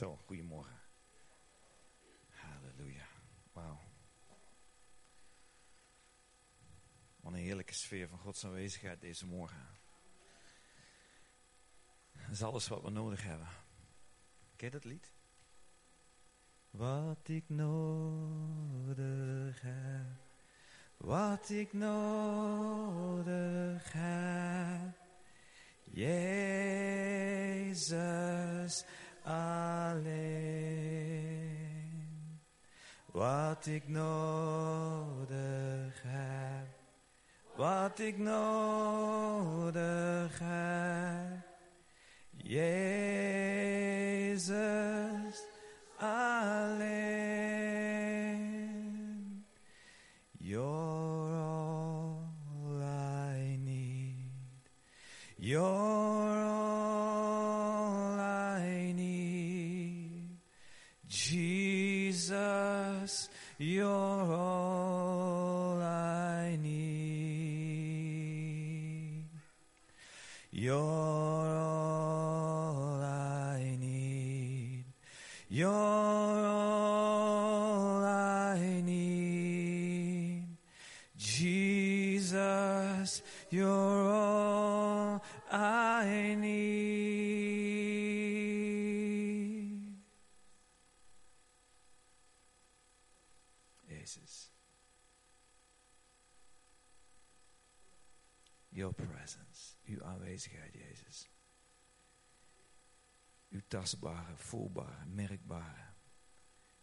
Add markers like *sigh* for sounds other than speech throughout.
Zo, goedemorgen. Halleluja. Wauw. Wat een heerlijke sfeer van Gods aanwezigheid deze morgen. Dat is alles wat we nodig hebben. Ken je dat lied? Wat ik nodig heb. Wat ik nodig heb. Jezus alleen. Wat ik nodig heb. Wat ik nodig heb. Jezus alleen. Uw tastbare, voelbare, merkbare,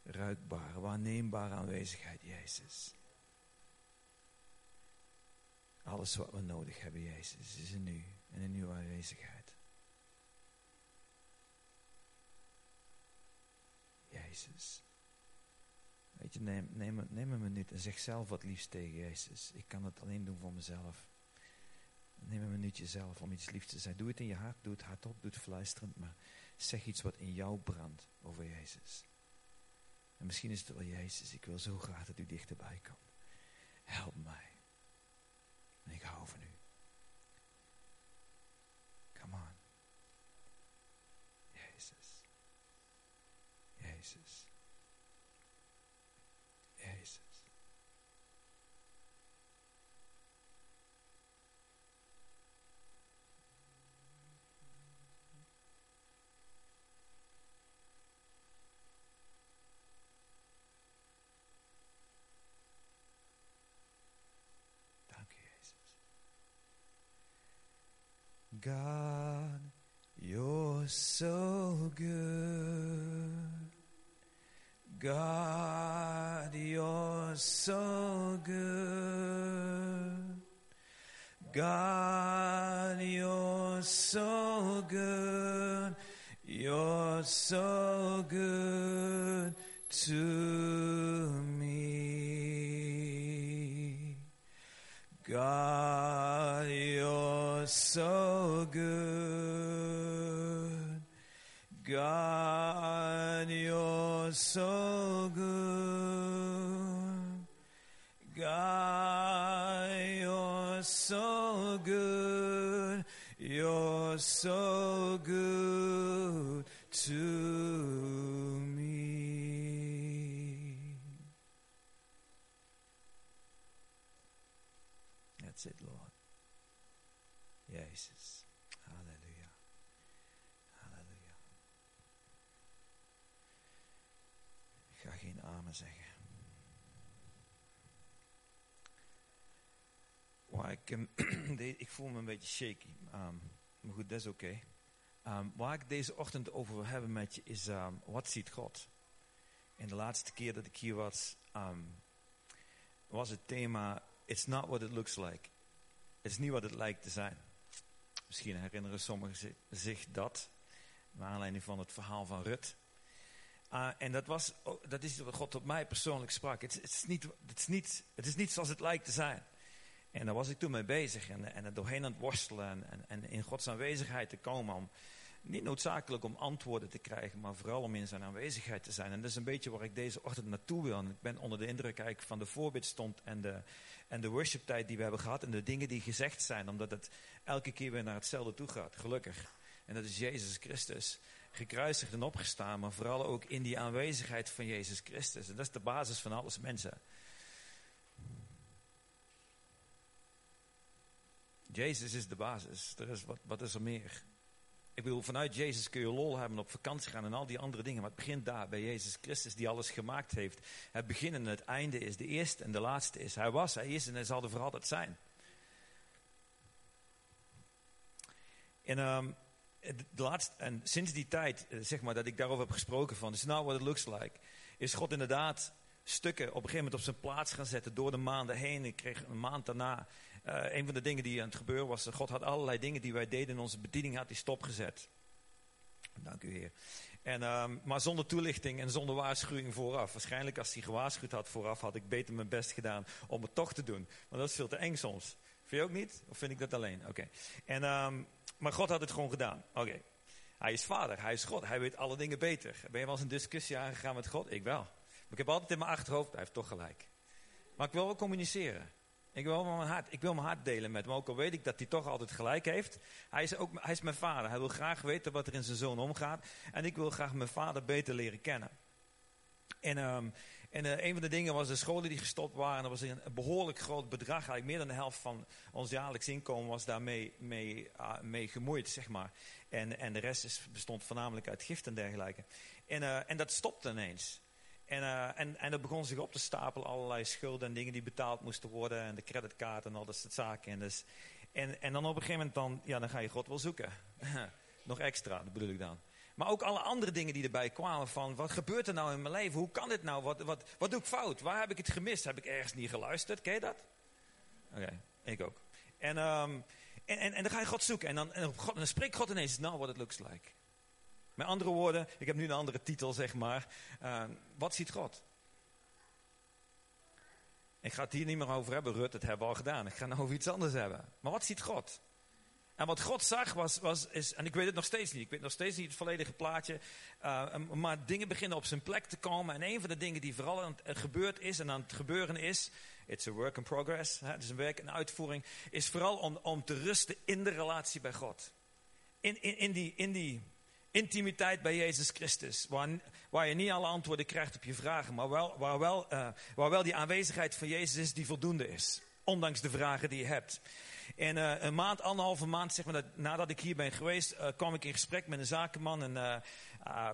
ruikbare, waarneembare aanwezigheid, Jezus. Alles wat we nodig hebben, Jezus, is in u en in uw aanwezigheid. Jezus. Weet je, neem, neem, neem een minuut en zeg zelf wat liefst tegen Jezus. Ik kan het alleen doen voor mezelf. Neem een minuutje zelf om iets liefs te zijn. Doe het in je hart, doe het hardop, doe het fluisterend, maar zeg iets wat in jou brandt over Jezus. En misschien is het wel Jezus, ik wil zo graag dat u dichterbij komt. Help mij. En ik hou van u. Come on. Jezus. Jezus. Good. God, you're so good. God, you're so good. You're so good to me. God, you're so God, you're so good. God, you're so good. You're so good to ik, *clears throat* ik voel me een beetje shaky. ehm, maar goed, dat is oké. Ehm, waar ik deze ochtend over wil hebben met je is, ehm, wat ziet God? En de laatste keer dat ik hier was, was het thema, it's not what it looks like. Het is niet wat het lijkt te zijn. Misschien herinneren sommigen zi- zich dat, naar aanleiding van het verhaal van Rut. Ah, en dat, was, oh, dat is wat God tot mij persoonlijk sprak. Het, het, is niet, het, is niet, het is niet zoals het lijkt te zijn. En daar was ik toen mee bezig en, en er doorheen aan het worstelen en, en, in Gods aanwezigheid te komen om niet noodzakelijk om antwoorden te krijgen, maar vooral om in zijn aanwezigheid te zijn. En dat is een beetje waar ik deze ochtend naartoe wil. En ik ben onder de indruk eigenlijk van de voorbidstond en de, en de worshiptijd die we hebben gehad en de dingen die gezegd zijn, omdat het elke keer weer naar hetzelfde toe gaat, gelukkig. En dat is Jezus Christus. gekruisigd en opgestaan, maar vooral ook in die aanwezigheid van Jezus Christus. En dat is de basis van alles, mensen. Jezus is de basis. Is, wat, wat is er meer? Ik bedoel, vanuit Jezus kun je lol hebben, op vakantie gaan en al die andere dingen. Maar het begint daar bij Jezus Christus die alles gemaakt heeft. Het begin en het einde is. De eerste en de laatste is. Hij was, hij is en hij zal er voor altijd zijn. En, um, de laatste, en sinds die tijd, eh, zeg maar, dat ik daarover heb gesproken van, is nou what it looks like, is God inderdaad stukken op een gegeven moment op zijn plaats gaan zetten door de maanden heen. Ik kreeg een maand daarna uh, een van de dingen die aan het gebeuren was, God had allerlei dingen die wij deden in onze bediening, had hij stopgezet. Dank u Heer. En, um, maar zonder toelichting en zonder waarschuwing vooraf. Waarschijnlijk als hij gewaarschuwd had vooraf, had ik beter mijn best gedaan om het toch te doen. Maar dat is veel te eng soms. Vind je ook niet? Of vind ik dat alleen? Oké. Okay. Um, maar God had het gewoon gedaan. Oké. Hij is vader, hij is God, hij weet alle dingen beter. Ben je wel eens een discussie aangegaan met God? Ik wel. Maar ik heb altijd in mijn achterhoofd, hij heeft toch gelijk. Maar ik wil wel communiceren. Ik wil mijn hart, ik wil mijn hart delen met hem. Ook al weet ik dat hij toch altijd gelijk heeft. Hij is, ook, hij is mijn vader. Hij wil graag weten wat er in zijn zoon omgaat. En ik wil graag mijn vader beter leren kennen. En, um, en uh, een van de dingen was de scholen die gestopt waren. Dat was een, behoorlijk groot bedrag. Eigenlijk meer dan de helft van ons jaarlijks inkomen was daarmee mee, uh, mee gemoeid, zeg maar. En, en de rest is, bestond voornamelijk uit gift en dergelijke. En, uh, en dat stopte ineens. En, uh, en, en er begon zich op te stapelen allerlei schulden en dingen die betaald moesten worden. En de creditkaart en al dat soort zaken. En, dus, en, en dan op een gegeven moment dan, ja, dan ga je God wel zoeken. *laughs* Nog extra, dat bedoel ik dan. Maar ook alle andere dingen die erbij kwamen van, wat gebeurt er nou in mijn leven? Hoe kan dit nou? Wat, wat, wat doe ik fout? Waar heb ik het gemist? Heb ik ergens niet geluisterd? Ken je dat? Oké, ik ook. En, um, en, en, en, dan ga je God zoeken. En dan, en God, dan spreekt God ineens, nou, what it looks like. Met andere woorden, ik heb nu een andere titel, zeg maar. Uh, wat ziet God? Ik ga het hier niet meer over hebben, Rut, dat hebben we al gedaan. Ik ga het over iets anders hebben. Maar wat ziet God? En wat God zag was, was is, en ik weet het nog steeds niet, ik weet nog steeds niet het volledige plaatje, uh, maar dingen beginnen op zijn plek te komen. En een van de dingen die vooral aan het gebeurd is en aan het gebeuren is, it's a work in progress, het is een werk in uitvoering, is vooral om, om te rusten in de relatie bij God. In, in, in, die, in die intimiteit bij Jezus Christus. Waar, waar je niet alle antwoorden krijgt op je vragen, maar wel, waar, wel, uh, waar wel die aanwezigheid van Jezus is die voldoende is. Ondanks de vragen die je hebt. En uh, een maand, anderhalve maand, zeg maar, dat, nadat ik hier ben geweest, uh, kwam ik in gesprek met een zakenman. En uh,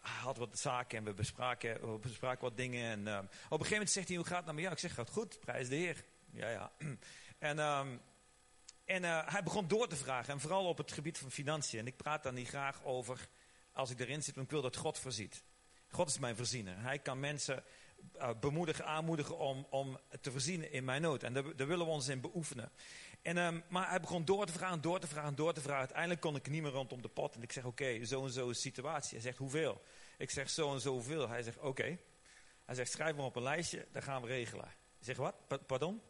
had wat zaken en we bespraken, we bespraken wat dingen. En op een gegeven moment zegt hij, hoe gaat het nou met jou? Ik zeg, gaat goed, prijs de Heer. Ja, ja. *clears throat* En... Um, en uh, hij begon door te vragen, en vooral op het gebied van financiën. En ik praat daar niet graag over als ik erin zit, want ik wil dat God voorziet. God is mijn voorziener. Hij kan mensen uh, bemoedigen, aanmoedigen om, om te voorzien in mijn nood. En daar, willen we ons in beoefenen. En, um, maar hij begon door te vragen, door te vragen, door te vragen. Uiteindelijk kon ik niet meer rondom de pot. En ik zeg, oké, zo en zo is de situatie. Hij zegt, hoeveel? Ik zeg, zo en zoveel. Hij zegt, oké. Hij zegt, schrijf maar op een lijstje, dan gaan we regelen. Ik zeg, wat? Pa pardon?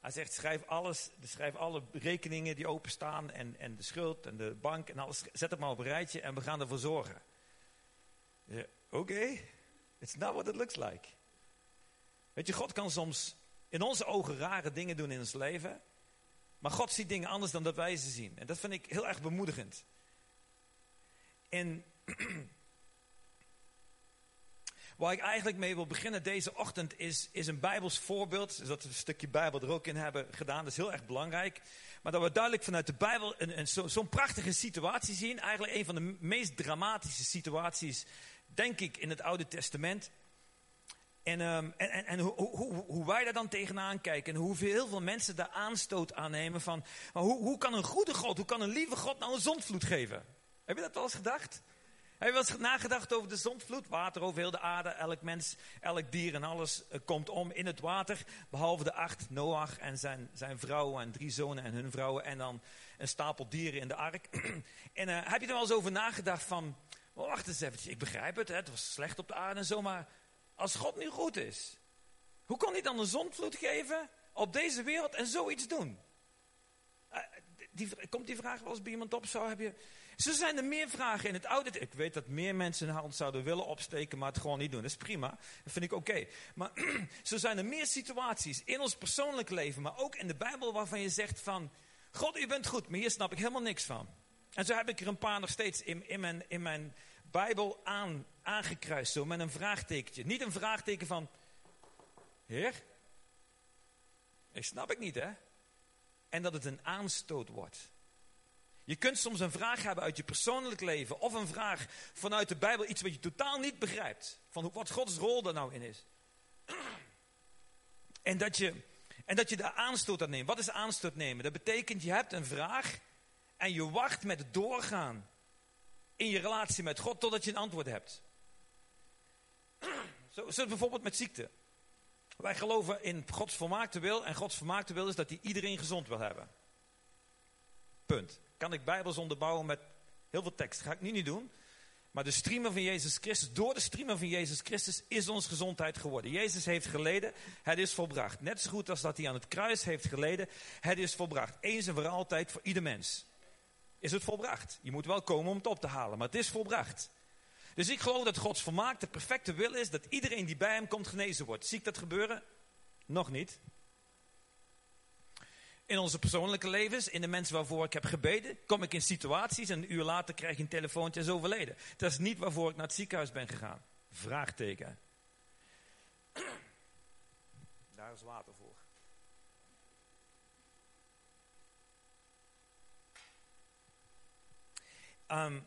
Hij zegt, schrijf alles, schrijf alle rekeningen die openstaan en, en de schuld en de bank en alles. Zet het maar op een rijtje en we gaan ervoor zorgen. Oké, it's not what it looks like. Weet je, God kan soms in onze ogen rare dingen doen in ons leven. Maar God ziet dingen anders dan dat wij ze zien. En dat vind ik heel erg bemoedigend. En *clears throat* Waar ik eigenlijk mee wil beginnen deze ochtend is, is een Bijbels voorbeeld. Dat we een stukje Bijbel er ook in hebben gedaan. Dat is heel erg belangrijk. Maar dat we duidelijk vanuit de Bijbel een, een, zo'n zo prachtige situatie zien. Eigenlijk een van de meest dramatische situaties, denk ik, in het Oude Testament. En, um, en, en, en hoe, hoe, hoe, wij daar dan tegenaan kijken. En hoeveel veel mensen daar aanstoot aan nemen. Van, maar hoe, hoe kan een goede God, hoe kan een lieve God nou een zondvloed geven? Heb je dat wel eens gedacht? Wel eens nagedacht over de zondvloed? Water over heel de aarde, elk mens, elk dier en alles uh, komt om in het water. Behalve de acht, Noach en zijn, zijn vrouw en drie zonen en hun vrouwen. En dan een stapel dieren in de ark. *clears throat* en uh, heb je er wel eens over nagedacht van... Oh, wacht eens even, ik begrijp het, hè, het was slecht op de aarde en zo. Maar als God nu goed is, hoe kan hij dan een zondvloed geven op deze wereld en zoiets doen? Uh, die, komt die vraag wel eens bij iemand op? Zo heb je... Zo zijn er meer vragen in het oude. Ik weet dat meer mensen hun hand zouden willen opsteken, maar het gewoon niet doen. Dat is prima. Dat vind ik oké. Maar *clears throat* zo zijn er meer situaties in ons persoonlijk leven, maar ook in de Bijbel waarvan je zegt van, God, u bent goed, maar hier snap ik helemaal niks van. En zo heb ik er een paar nog steeds in, in, mijn, in mijn Bijbel aan, aangekruist, zo met een vraagtekentje. Niet een vraagteken van, Heer, ik snap ik niet hè. En dat het een aanstoot wordt. Je kunt soms een vraag hebben uit je persoonlijk leven. Of een vraag vanuit de Bijbel. Iets wat je totaal niet begrijpt. Van wat Gods rol daar nou in is. En dat je, en dat je de aanstoot aan neemt. Wat is aanstoot nemen? Dat betekent je hebt een vraag. En je wacht met doorgaan. In je relatie met God. Totdat je een antwoord hebt. *clears throat* Zo, zo bijvoorbeeld met ziekte. Wij geloven in Gods volmaakte wil. En Gods volmaakte wil is dat hij iedereen gezond wil hebben. Punt. Kan ik Bijbels onderbouwen met heel veel tekst. Ga ik nu niet doen. Maar de streamer van Jezus Christus, door de streamer van Jezus Christus is ons gezondheid geworden. Jezus heeft geleden, het is volbracht. Net zo goed als dat hij aan het kruis heeft geleden, het is volbracht. Eens en voor altijd voor ieder mens. Is het volbracht. Je moet wel komen om het op te halen, maar het is volbracht. Dus ik geloof dat Gods volmaakte, perfecte wil is dat iedereen die bij hem komt genezen wordt. Zie ik dat gebeuren? Nog niet. In onze persoonlijke levens, in de mensen waarvoor ik heb gebeden, kom ik in situaties en een uur later krijg ik een telefoontje is overleden. Dat is niet waarvoor ik naar het ziekenhuis ben gegaan. Vraagteken. Daar is water voor. Um,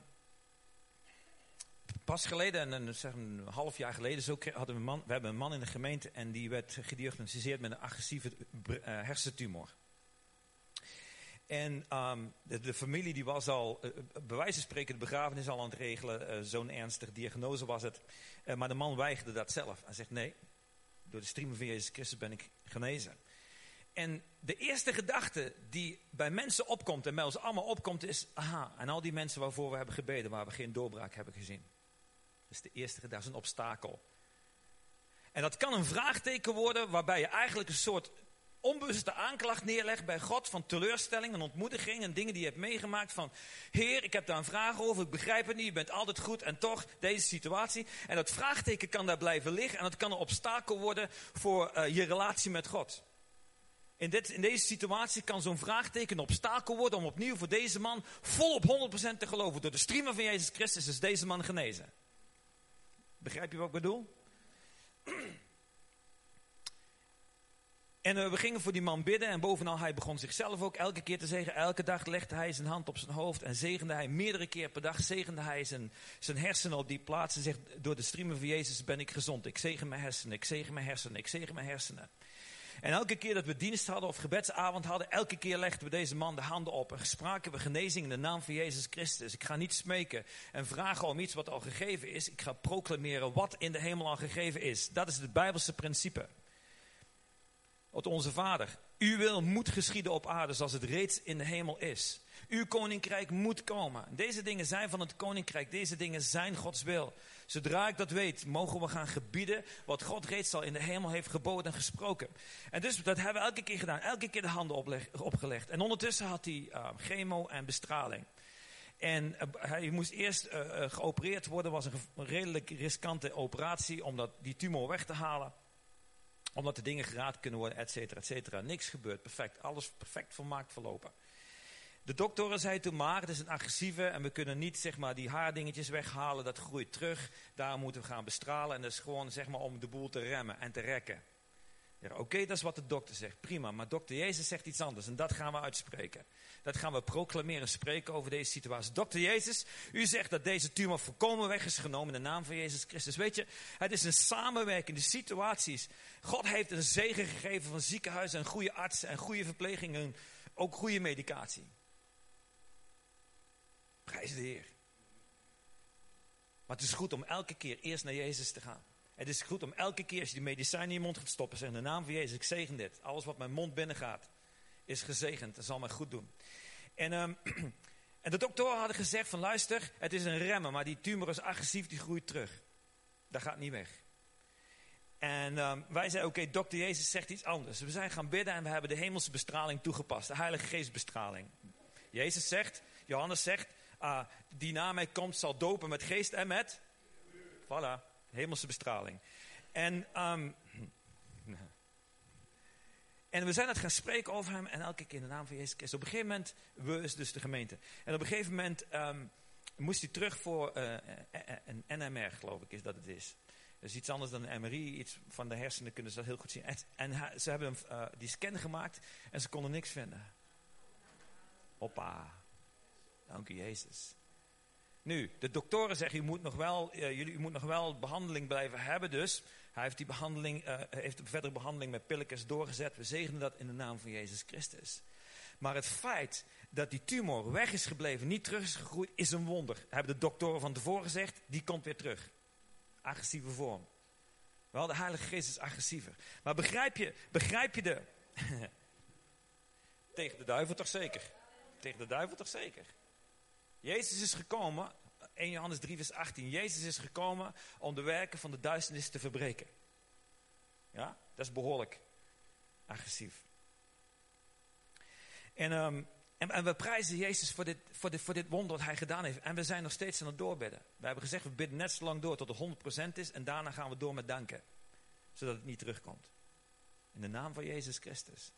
pas geleden, een, zeg een half jaar geleden, zo hadden we, een man, we hebben een man in de gemeente en die werd gediagnosticeerd met een agressieve uh, hersentumor. En um, de, familie die was al, uh, bij wijze van spreken, de begrafenis al aan het regelen. Uh, Zo'n ernstige diagnose was het. Maar de man weigerde dat zelf. Hij zegt, nee, door de streamen van Jezus Christus ben ik genezen. En de eerste gedachte die bij mensen opkomt en bij ons allemaal opkomt is... Aha, en al die mensen waarvoor we hebben gebeden, waar we geen doorbraak hebben gezien. Dat is de eerste gedachte, dat is een obstakel. En dat kan een vraagteken worden waarbij je eigenlijk een soort onbewuste aanklacht neerlegt bij God van teleurstelling en ontmoediging en dingen die je hebt meegemaakt van Heer, ik heb daar een vraag over, ik begrijp het niet, je bent altijd goed en toch deze situatie. En dat vraagteken kan daar blijven liggen en dat kan een obstakel worden voor uh, je relatie met God. In, dit, in deze situatie kan zo'n vraagteken een obstakel worden om opnieuw voor deze man volop 100% te geloven. Door de streamer van Jezus Christus is deze man genezen. Begrijp je wat ik bedoel? En uh, we gingen voor die man bidden en bovenal hij begon zichzelf ook elke keer te zeggen. Elke dag legde hij zijn hand op zijn hoofd en zegende hij meerdere keer per dag. Zegende hij zijn, zijn hersenen op die plaats en zegt door de streamen van Jezus ben ik gezond. Ik zegen mijn hersenen, ik zegen mijn hersenen, ik zegen mijn hersenen. En elke keer dat we dienst hadden of gebedsavond hadden, elke keer legden we deze man de handen op. En spraken we genezing in de naam van Jezus Christus. Ik ga niet smeken en vragen om iets wat al gegeven is. Ik ga proclameren wat in de hemel al gegeven is. Dat is het Bijbelse principe. Tot onze Vader. Uw wil moet geschieden op aarde zoals het reeds in de hemel is. Uw koninkrijk moet komen. Deze dingen zijn van het koninkrijk. Deze dingen zijn Gods wil. Zodra ik dat weet, mogen we gaan gebieden wat God reeds al in de hemel heeft geboden en gesproken. En dus dat hebben we elke keer gedaan. Elke keer de handen opgelegd. En ondertussen had hij uh, chemo en bestraling. En uh, hij moest eerst uh, geopereerd worden. was een redelijk riskante operatie om dat, die tumor weg te halen omdat de dingen geraad kunnen worden, et cetera, et cetera. Niks gebeurt, perfect. Alles perfect volmaakt verlopen. De doktoren zeiden toen maar, het is een agressieve en we kunnen niet zeg maar, die haardingetjes weghalen, dat groeit terug. Daar moeten we gaan bestralen en dat is gewoon zeg maar, om de boel te remmen en te rekken. Oké, dat is wat de dokter zegt, prima. Maar dokter Jezus zegt iets anders en dat gaan we uitspreken. Dat gaan we proclameren, spreken over deze situatie. Dokter Jezus, u zegt dat deze tumor volkomen weg is genomen in de naam van Jezus Christus. Weet je, het is een samenwerkende situaties. God heeft een zegen gegeven van ziekenhuizen en goede artsen en goede verplegingen. Ook goede medicatie. Prijs de Heer. Maar het is goed om elke keer eerst naar Jezus te gaan. Het is goed om elke keer als je die medicijnen in je mond gaat stoppen, zeggen in de naam van Jezus, ik zegen dit. Alles wat mijn mond binnengaat, is gezegend. Dat zal mij goed doen. En, um, *clears throat* en de doktoren hadden gezegd van luister, het is een remmen, maar die tumor is agressief, die groeit terug. Dat gaat niet weg. En um, wij zeiden, oké, dokter Jezus zegt iets anders. We zijn gaan bidden en we hebben de hemelse bestraling toegepast. De heilige geestbestraling. Jezus zegt, Johannes zegt, uh, die na mij komt zal dopen met geest en met... Voilà, hemelse bestraling. En, um, En we zijn het gaan spreken over hem en elke keer in de naam van Jezus Christus. Op een gegeven moment, we dus de gemeente. En op een gegeven moment ehm, moest hij terug voor uh, een NMR, geloof ik, is dat het is. Dus iets anders dan een MRI, iets van de hersenen kunnen ze dat heel goed zien. En, ze hebben hem, die scan gemaakt en ze konden niks vinden. Hoppa. Dank u Jezus. Nu, de doktoren zeggen, u moet nog wel, uh, jullie, u moet nog wel behandeling blijven hebben dus. Hij heeft die behandeling, uh, heeft de verdere behandeling met pilletjes doorgezet. We zegenen dat in de naam van Jezus Christus. Maar het feit dat die tumor weg is gebleven, niet terug is gegroeid, is een wonder. Hebben de doktoren van tevoren gezegd, die komt weer terug. Agressieve vorm. Wel, de Heilige Geest is agressiever. Maar begrijp je, begrijp je de... *laughs* Tegen de duivel toch zeker? Tegen de duivel toch zeker? Jezus is gekomen, 1 Johannes 3 vers 18. Jezus is gekomen om de werken van de duisternis te verbreken. Ja, dat is behoorlijk agressief. En, um, en, we prijzen Jezus voor dit, voor, dit, voor dit wonder wat hij gedaan heeft. En we zijn nog steeds aan het doorbidden. We hebben gezegd, we bidden net zo lang door tot het 100% is. En daarna gaan we door met danken. Zodat het niet terugkomt. In de naam van Jezus Christus.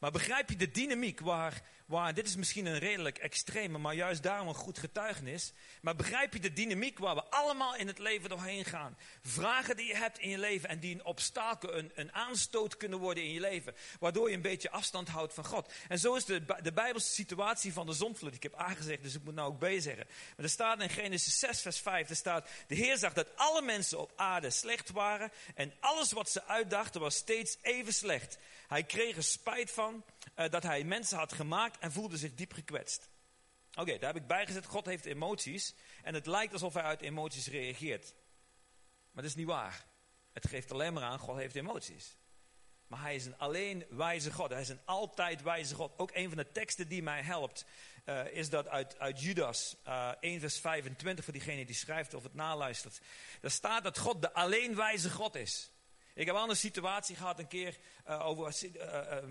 Maar begrijp je de dynamiek waar, waar, dit is misschien een redelijk extreme, maar juist daarom een goed getuigenis. Maar begrijp je de dynamiek waar we allemaal in het leven doorheen gaan? Vragen die je hebt in je leven en die een obstakel, een, een aanstoot kunnen worden in je leven. Waardoor je een beetje afstand houdt van God. En zo is de, de Bijbelse situatie van de zondvloed. Ik heb aangezegd, dus ik moet nou ook B zeggen. Maar er staat in Genesis 6 vers 5, er staat, de Heer zag dat alle mensen op aarde slecht waren. En alles wat ze uitdachten was steeds even slecht. Hij kreeg er spijt van uh, dat hij mensen had gemaakt en voelde zich diep gekwetst. Oké, daar heb ik bijgezet, God heeft emoties en het lijkt alsof hij uit emoties reageert. Maar dat is niet waar. Het geeft alleen maar aan, God heeft emoties. Maar hij is een alleen wijze God. Hij is een altijd wijze God. Ook een van de teksten die mij helpt, uh, is dat uit, uit Judas uh, 1 vers 25, voor diegene die schrijft of het naluistert. Daar staat dat God de alleen wijze God is. Ik heb al een situatie gehad een keer uh, over uh,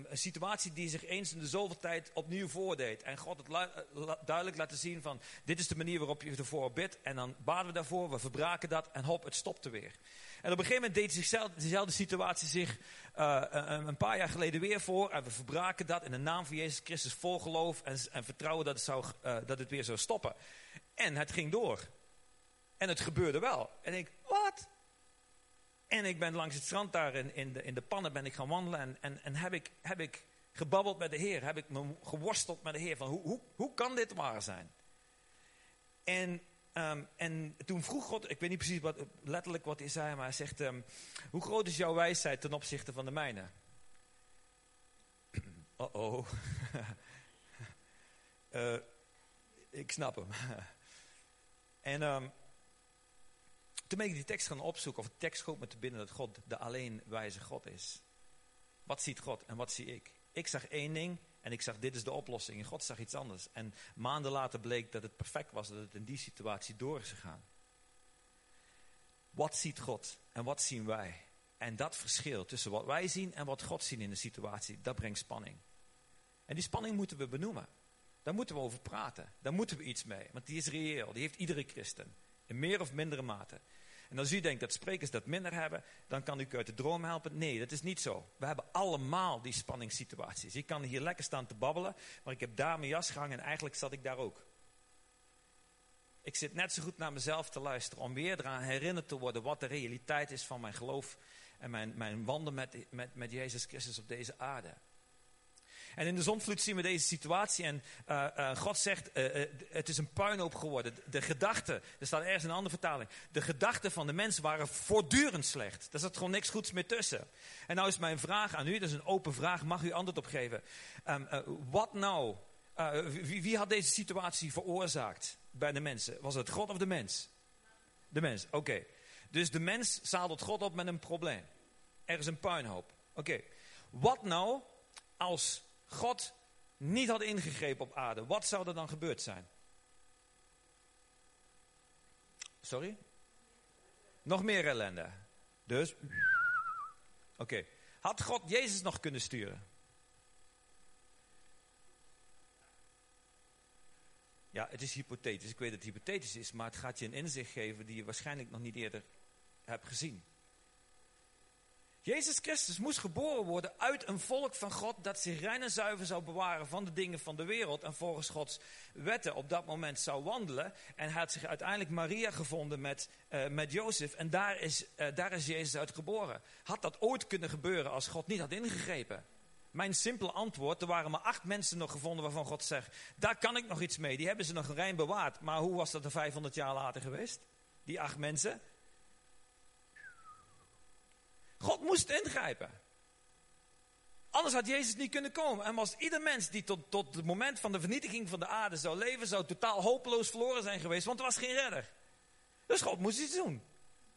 een situatie die zich eens in de zoveel tijd opnieuw voordeed. En God het duidelijk laten zien van dit is de manier waarop je ervoor bidt. En dan baden we daarvoor, we verbraken dat en hop, het stopte weer. En op een gegeven moment deed zichzelf, diezelfde situatie zich een, paar jaar geleden weer voor. En we verbraken dat in de naam van Jezus Christus vol geloof en, en vertrouwen dat het, zou, dat het weer zou stoppen. En het ging door. En het gebeurde wel. En ik? En ik ben langs het strand daar in, in, de, in de pannen ben ik gaan wandelen. En, en, en heb, ik, heb ik gebabbeld met de Heer. Heb ik me geworsteld met de Heer. Van hoe, hoe, hoe kan dit waar zijn? En, um, en toen vroeg God, ik weet niet precies wat, letterlijk wat hij zei. Maar hij zegt, um, hoe groot is jouw wijsheid ten opzichte van de mijne? *clears throat* Oh oh. *laughs* ik snap hem. *laughs* en... Um, toen ben ik die tekst gaan opzoeken, of de tekst schoot me te binnen dat God de alleen wijze God is. Wat ziet God en wat zie ik? Ik zag één ding en ik zag dit is de oplossing. En God zag iets anders. En maanden later bleek dat het perfect was, dat het in die situatie door is gegaan. Wat ziet God en wat zien wij? En dat verschil tussen wat wij zien en wat God ziet in de situatie, dat brengt spanning. En die spanning moeten we benoemen. Daar moeten we over praten. Daar moeten we iets mee. Want die is reëel. Die heeft iedere christen. In meer of mindere mate. En als u denkt dat sprekers dat minder hebben, dan kan u uit de droom helpen. Nee, dat is niet zo. We hebben allemaal die spanningssituaties. Ik kan hier lekker staan te babbelen, maar ik heb daar mijn jas gehangen en eigenlijk zat ik daar ook. Ik zit net zo goed naar mezelf te luisteren om weer eraan herinnerd te worden wat de realiteit is van mijn geloof en mijn, mijn wandel met, met, met Jezus Christus op deze aarde. En in de zonvloed zien we deze situatie. En uh, uh, God zegt, uh, het is een puinhoop geworden. De, gedachten, er staat ergens een andere vertaling. De gedachten van de mensen waren voortdurend slecht. Er zat gewoon niks goeds meer tussen. En nou is mijn vraag aan u, dat is een open vraag, mag u antwoord op geven. Um, wat nou? Wie, wie, had deze situatie veroorzaakt bij de mensen? Was het God of de mens? De mens, oké. Dus de mens zadelt God op met een probleem. Er is een puinhoop. Oké. Wat nou als God niet had ingegrepen op aarde, wat zou er dan gebeurd zijn? Sorry? Nog meer ellende. Dus, oké. Had God Jezus nog kunnen sturen? Ja, het is hypothetisch. Ik weet dat het hypothetisch is, maar het gaat je een inzicht geven die je waarschijnlijk nog niet eerder hebt gezien. Jezus Christus moest geboren worden uit een volk van God dat zich rein en zuiver zou bewaren van de dingen van de wereld en volgens Gods wetten op dat moment zou wandelen. En had zich uiteindelijk Maria gevonden met, uh, met Jozef en daar is, uh, daar is Jezus uit geboren. Had dat ooit kunnen gebeuren als God niet had ingegrepen? Mijn simpele antwoord, er waren maar acht mensen nog gevonden waarvan God zegt, daar kan ik nog iets mee. Die hebben ze nog rein bewaard. Maar hoe was dat er 500 jaar later geweest? Die acht mensen? God moest ingrijpen. Anders had Jezus niet kunnen komen. En was ieder mens die tot, tot het moment van de vernietiging van de aarde zou leven, zou totaal hopeloos verloren zijn geweest, want er was geen redder. Dus God moest iets doen.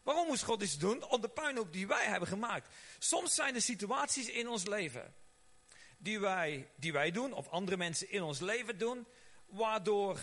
Waarom moest God iets doen? Om de puinhoop die wij hebben gemaakt. Soms zijn er situaties in ons leven die wij, die wij doen, of andere mensen in ons leven doen, waardoor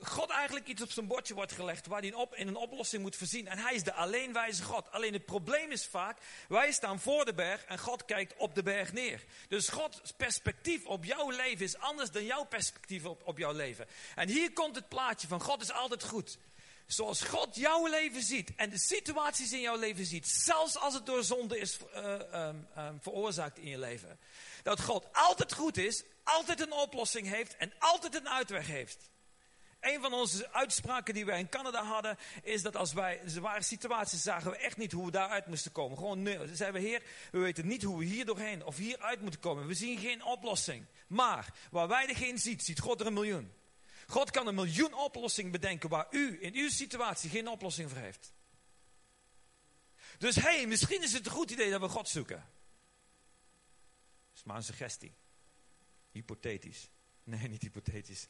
God eigenlijk iets op zijn bordje wordt gelegd waar hij op, in een oplossing moet voorzien. En hij is de alleenwijze God. Alleen het probleem is vaak, wij staan voor de berg en God kijkt op de berg neer. Dus Gods perspectief op jouw leven is anders dan jouw perspectief op, op jouw leven. En hier komt het plaatje van God is altijd goed. Zoals God jouw leven ziet en de situaties in jouw leven ziet, zelfs als het door zonde is uh, um, um, veroorzaakt in je leven. Dat God altijd goed is, altijd een oplossing heeft en altijd een uitweg heeft. Een van onze uitspraken die wij in Canada hadden, is dat als wij, waren situaties, zagen we echt niet hoe we daaruit moesten komen. Gewoon nee. Zeiden we, Heer, we weten niet hoe we hier doorheen of hier uit moeten komen. We zien geen oplossing. Maar waar wij er geen ziet, ziet God er een miljoen. God kan een miljoen oplossingen bedenken waar u in uw situatie geen oplossing voor heeft. Dus hé, misschien is het een goed idee dat we God zoeken. Dat is maar een suggestie. Hypothetisch. Nee, niet hypothetisch.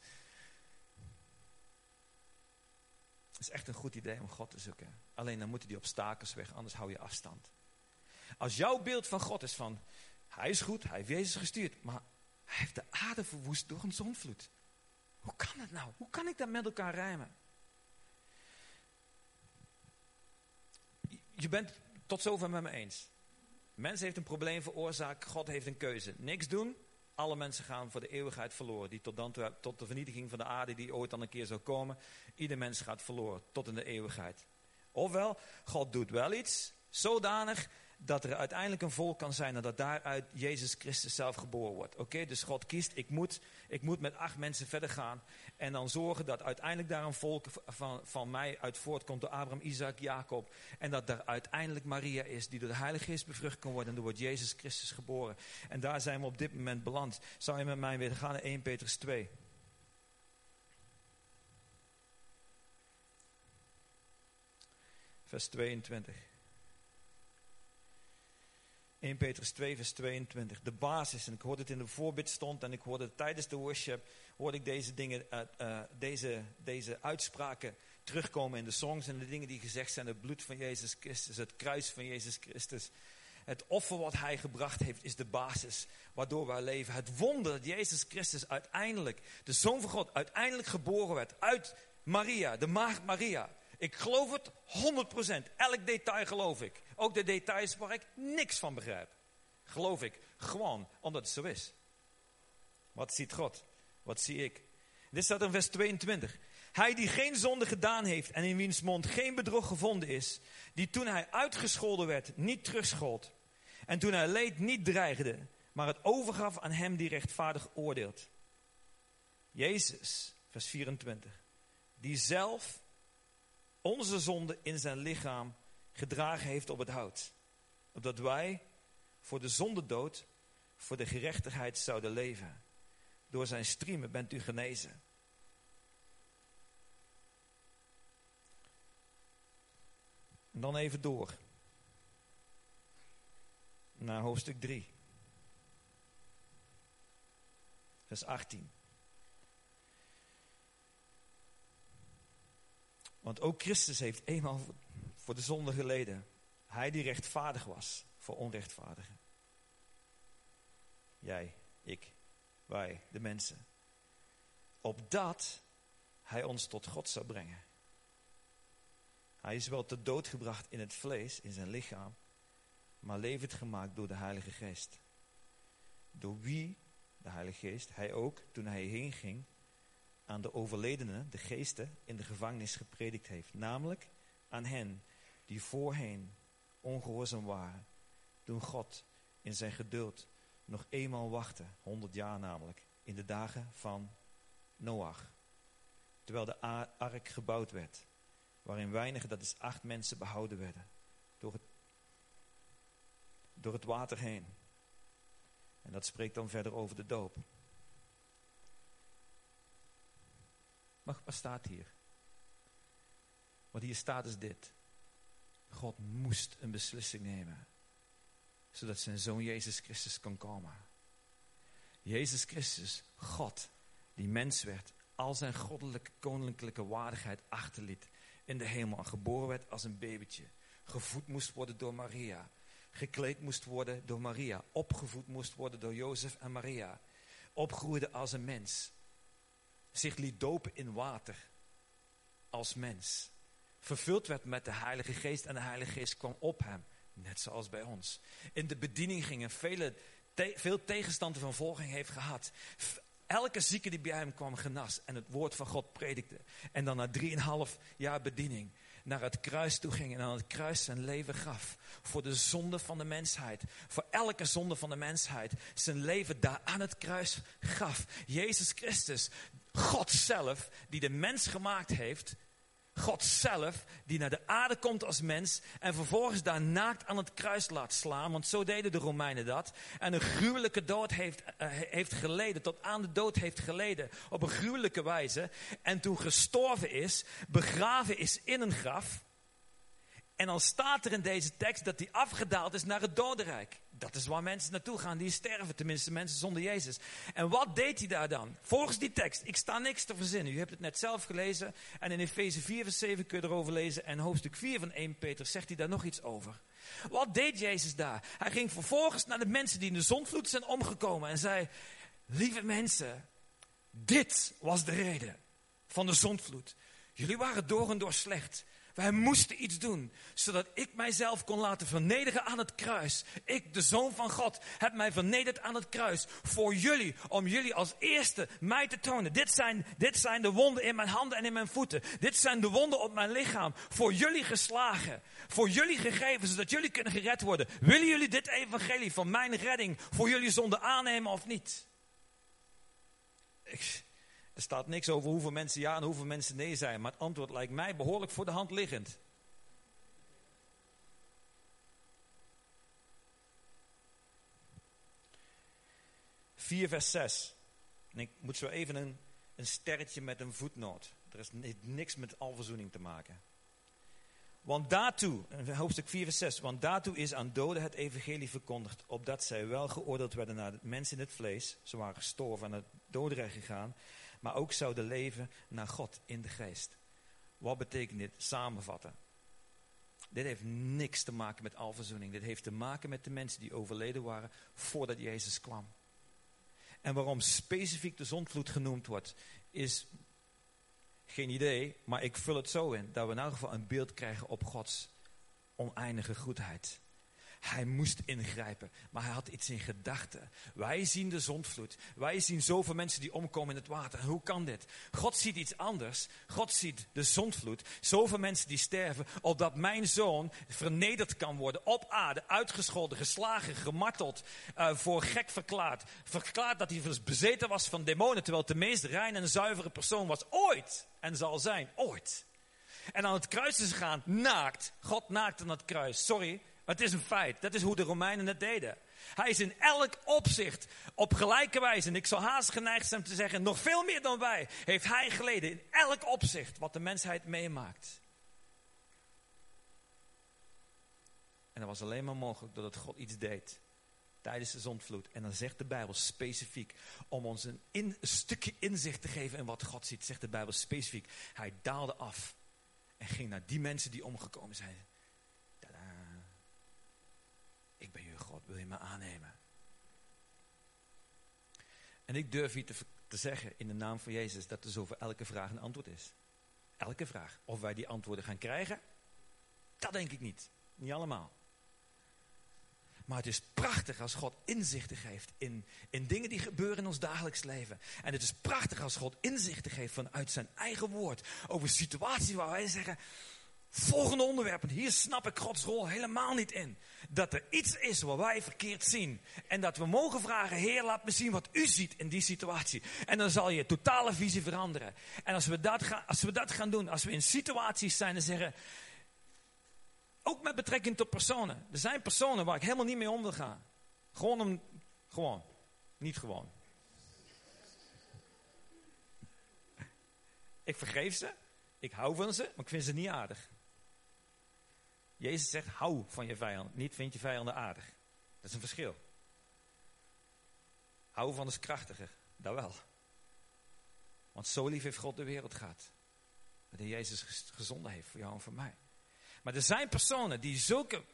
Het is echt een goed idee om God te zoeken. Alleen dan moeten die obstakels weg, anders hou je afstand. Als jouw beeld van God is van, hij is goed, hij heeft Jezus gestuurd, maar hij heeft de aarde verwoest door een zonvloed. Hoe kan het nou? Hoe kan ik dat met elkaar rijmen? Je bent tot zover met me eens. Mens heeft een probleem veroorzaakt, God heeft een keuze. Niks doen, alle mensen gaan voor de eeuwigheid verloren. Die tot, dan toe, tot de vernietiging van de aarde die ooit dan een keer zou komen. Ieder mens gaat verloren tot in de eeuwigheid. Ofwel, God doet wel iets zodanig dat er uiteindelijk een volk kan zijn en dat daaruit Jezus Christus zelf geboren wordt. Oké, dus God kiest, ik moet, ik moet met acht mensen verder gaan en dan zorgen dat uiteindelijk daar een volk van, van mij uit voortkomt door Abraham, Isaac, Jacob. En dat er uiteindelijk Maria is die door de Heilige Geest bevrucht kan worden en door wordt Jezus Christus geboren. En daar zijn we op dit moment beland. Zou je met mij willen gaan naar 1 Petrus 2? Vers 22. 1 Petrus 2, vers 22. De basis, en ik hoorde het in de voorbid stond en ik hoorde het tijdens de worship, hoorde ik deze dingen, uh, deze, deze uitspraken terugkomen in de songs en de dingen die gezegd zijn. Het bloed van Jezus Christus, het kruis van Jezus Christus. Het offer wat hij gebracht heeft is de basis waardoor wij leven. Het wonder dat Jezus Christus uiteindelijk, de Zoon van God, uiteindelijk geboren werd uit Maria, de maagd Maria. Ik geloof het 100%. Elk detail geloof ik. Ook de details waar ik niks van begrijp. Geloof ik gewoon omdat het zo is. Wat ziet God? Wat zie ik? Dit staat in vers 22. Hij die geen zonde gedaan heeft en in wiens mond geen bedrog gevonden is, die toen hij uitgescholden werd niet terugschold en toen hij leed niet dreigde, maar het overgaf aan hem die rechtvaardig oordeelt. Jezus, vers 24, die zelf onze zonde in zijn lichaam gedragen heeft op het hout. Opdat wij voor de zondedood, voor de gerechtigheid zouden leven. Door zijn striemen bent u genezen. En dan even door. Naar hoofdstuk 3. Vers 18. Want ook Christus heeft eenmaal voor de zonde geleden. Hij die rechtvaardig was voor onrechtvaardigen. Jij, ik, wij, de mensen. Opdat hij ons tot God zou brengen. Hij is wel te dood gebracht in het vlees, in zijn lichaam, maar levend gemaakt door de Heilige Geest. Door wie, de Heilige Geest, hij ook, toen hij heen ging, aan de overledenen, de geesten, in de gevangenis gepredikt heeft. Namelijk aan hen die voorheen ongehoorzaam waren, toen God in zijn geduld nog eenmaal wachtte, 100 jaar namelijk, in de dagen van Noach. Terwijl de ark gebouwd werd, waarin weinige, dat is acht mensen, behouden werden. Door het, door het water heen. En dat spreekt dan verder over de doop. Maar wat staat hier? Wat hier staat is dit. God moest een beslissing nemen. Zodat zijn zoon Jezus Christus kon komen. Jezus Christus, God, die mens werd, al zijn goddelijke koninklijke waardigheid achterliet in de hemel. En geboren werd als een babytje. Gevoed moest worden door Maria. Gekleed moest worden door Maria. Opgevoed moest worden door Jozef en Maria. Opgroeide als een mens. Zich liet dopen in water. Als mens. Vervuld werd met de Heilige Geest en de Heilige Geest kwam op hem. Net zoals bij ons. In de bediening gingen vele, veel tegenstand en volging heeft gehad. Elke zieke die bij hem kwam genas en het woord van God predikte. En dan na drieënhalf jaar bediening naar het kruis toe ging en aan het kruis zijn leven gaf. Voor de zonde van de mensheid. Voor elke zonde van de mensheid. Zijn leven daar aan het kruis gaf. Jezus Christus, God zelf, die de mens gemaakt heeft, God zelf, die naar de aarde komt als mens en vervolgens daar naakt aan het kruis laat slaan, want zo deden de Romeinen dat, en een gruwelijke dood heeft, uh, heeft geleden, tot aan de dood heeft geleden, op een gruwelijke wijze, en toen gestorven is, begraven is in een graf, en dan staat er in deze tekst dat hij afgedaald is naar het dodenrijk. Dat is waar mensen naartoe gaan die sterven, tenminste mensen zonder Jezus. En wat deed hij daar dan? Volgens die tekst, ik sta niks te verzinnen. U hebt het net zelf gelezen. En in Efeze 4 vers 7 kun je erover lezen. En hoofdstuk 4 van 1 Peter zegt hij daar nog iets over. Wat deed Jezus daar? Hij ging vervolgens naar de mensen die in de zondvloed zijn omgekomen. En zei, lieve mensen, dit was de reden van de zondvloed. Jullie waren door en door slecht. Wij moesten iets doen, zodat ik mijzelf kon laten vernederen aan het kruis. Ik, de Zoon van God, heb mij vernederd aan het kruis voor jullie, om jullie als eerste mij te tonen. Dit zijn, dit zijn de wonden in mijn handen en in mijn voeten. Dit zijn de wonden op mijn lichaam, voor jullie geslagen, voor jullie gegeven, zodat jullie kunnen gered worden. Willen jullie dit evangelie van mijn redding voor jullie zonde aannemen of niet? Ik, er staat niks over hoeveel mensen ja en hoeveel mensen nee zijn. Maar het antwoord lijkt mij behoorlijk voor de hand liggend. Vier vers 6. En ik moet zo even een, een sterretje met een voetnoot. Er is niks met alverzoening te maken. Want daartoe, hoofdstuk 4 vers 6, want daartoe is aan doden het evangelie verkondigd, opdat zij wel geoordeeld werden naar de mensen in het vlees. Ze waren gestorven en het dodenrecht gegaan maar ook zouden leven naar God in de geest. Wat betekent dit samenvatten? Dit heeft niks te maken met alverzoening. Dit heeft te maken met de mensen die overleden waren voordat Jezus kwam. En waarom specifiek de zondvloed genoemd wordt, is geen idee, maar ik vul het zo in dat we in elk geval een beeld krijgen op Gods oneindige goedheid. Hij moest ingrijpen, maar hij had iets in gedachten. Wij zien de zondvloed. Wij zien zoveel mensen die omkomen in het water. Hoe kan dit? God ziet iets anders. God ziet de zondvloed. Zoveel mensen die sterven, opdat mijn zoon vernederd kan worden op aarde, uitgescholden, geslagen, gemarteld, uh, voor gek verklaard. Verklaard dat hij bezeten was van demonen, terwijl het de meest reine en zuivere persoon was ooit en zal zijn, ooit. En aan het kruis is gegaan, naakt. God naakt aan het kruis. Sorry, het is een feit. Dat is hoe de Romeinen het deden. Hij is in elk opzicht op gelijke wijze, en ik zou haast geneigd zijn te zeggen, nog veel meer dan wij, heeft hij geleden in elk opzicht wat de mensheid meemaakt. En dat was alleen maar mogelijk doordat God iets deed tijdens de zondvloed. En dan zegt de Bijbel specifiek, om ons een, in, een stukje inzicht te geven in wat God ziet, zegt de Bijbel specifiek. Hij daalde af en ging naar die mensen die omgekomen zijn. Wil je me aannemen? En ik durf hier te, te zeggen in de naam van Jezus dat er zo voor elke vraag een antwoord is. Elke vraag. Of wij die antwoorden gaan krijgen, dat denk ik niet. Niet allemaal. Maar het is prachtig als God inzichten geeft in, in dingen die gebeuren in ons dagelijks leven. En het is prachtig als God inzichten geeft vanuit zijn eigen woord over situaties waar wij zeggen, Volgende onderwerp, en hier snap ik Gods rol helemaal niet in. Dat er iets is wat wij verkeerd zien. En dat we mogen vragen, Heer, laat me zien wat u ziet in die situatie. En dan zal je totale visie veranderen. En als we dat gaan, als we dat gaan doen, als we in situaties zijn en zeggen, ook met betrekking tot personen. Er zijn personen waar ik helemaal niet mee om wil gaan. Gewoon om, gewoon, niet gewoon. Ik vergeef ze, ik hou van ze, maar ik vind ze niet aardig. Jezus zegt, hou van je vijand, niet vind je vijanden aardig. Dat is een verschil. Hou van is krachtiger, dat wel. Want zo lief heeft God de wereld gehad. Dat hij Jezus gezonden heeft voor jou en voor mij. Maar er zijn personen die zulke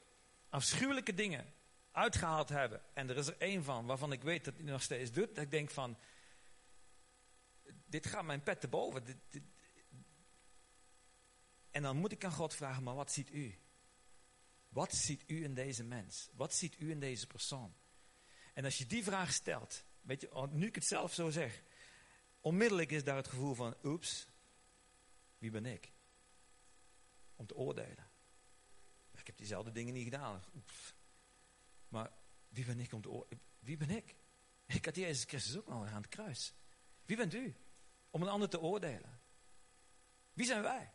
afschuwelijke dingen uitgehaald hebben. En er is er één van waarvan ik weet dat hij nog steeds doet. Dat ik denk van, dit gaat mijn pet te boven. En dan moet ik aan God vragen, maar wat ziet u? Wat ziet u in deze mens? Wat ziet u in deze persoon? En als je die vraag stelt, weet je, oh, nu ik het zelf zo zeg, onmiddellijk is daar het gevoel van, oeps, wie ben ik? Om te oordelen. Ik heb diezelfde dingen niet gedaan. Maar wie ben ik om te oordelen? Wie ben ik? Ik had Jezus Christus ook al aan het kruis. Wie bent u? Om een ander te oordelen. Wie zijn wij?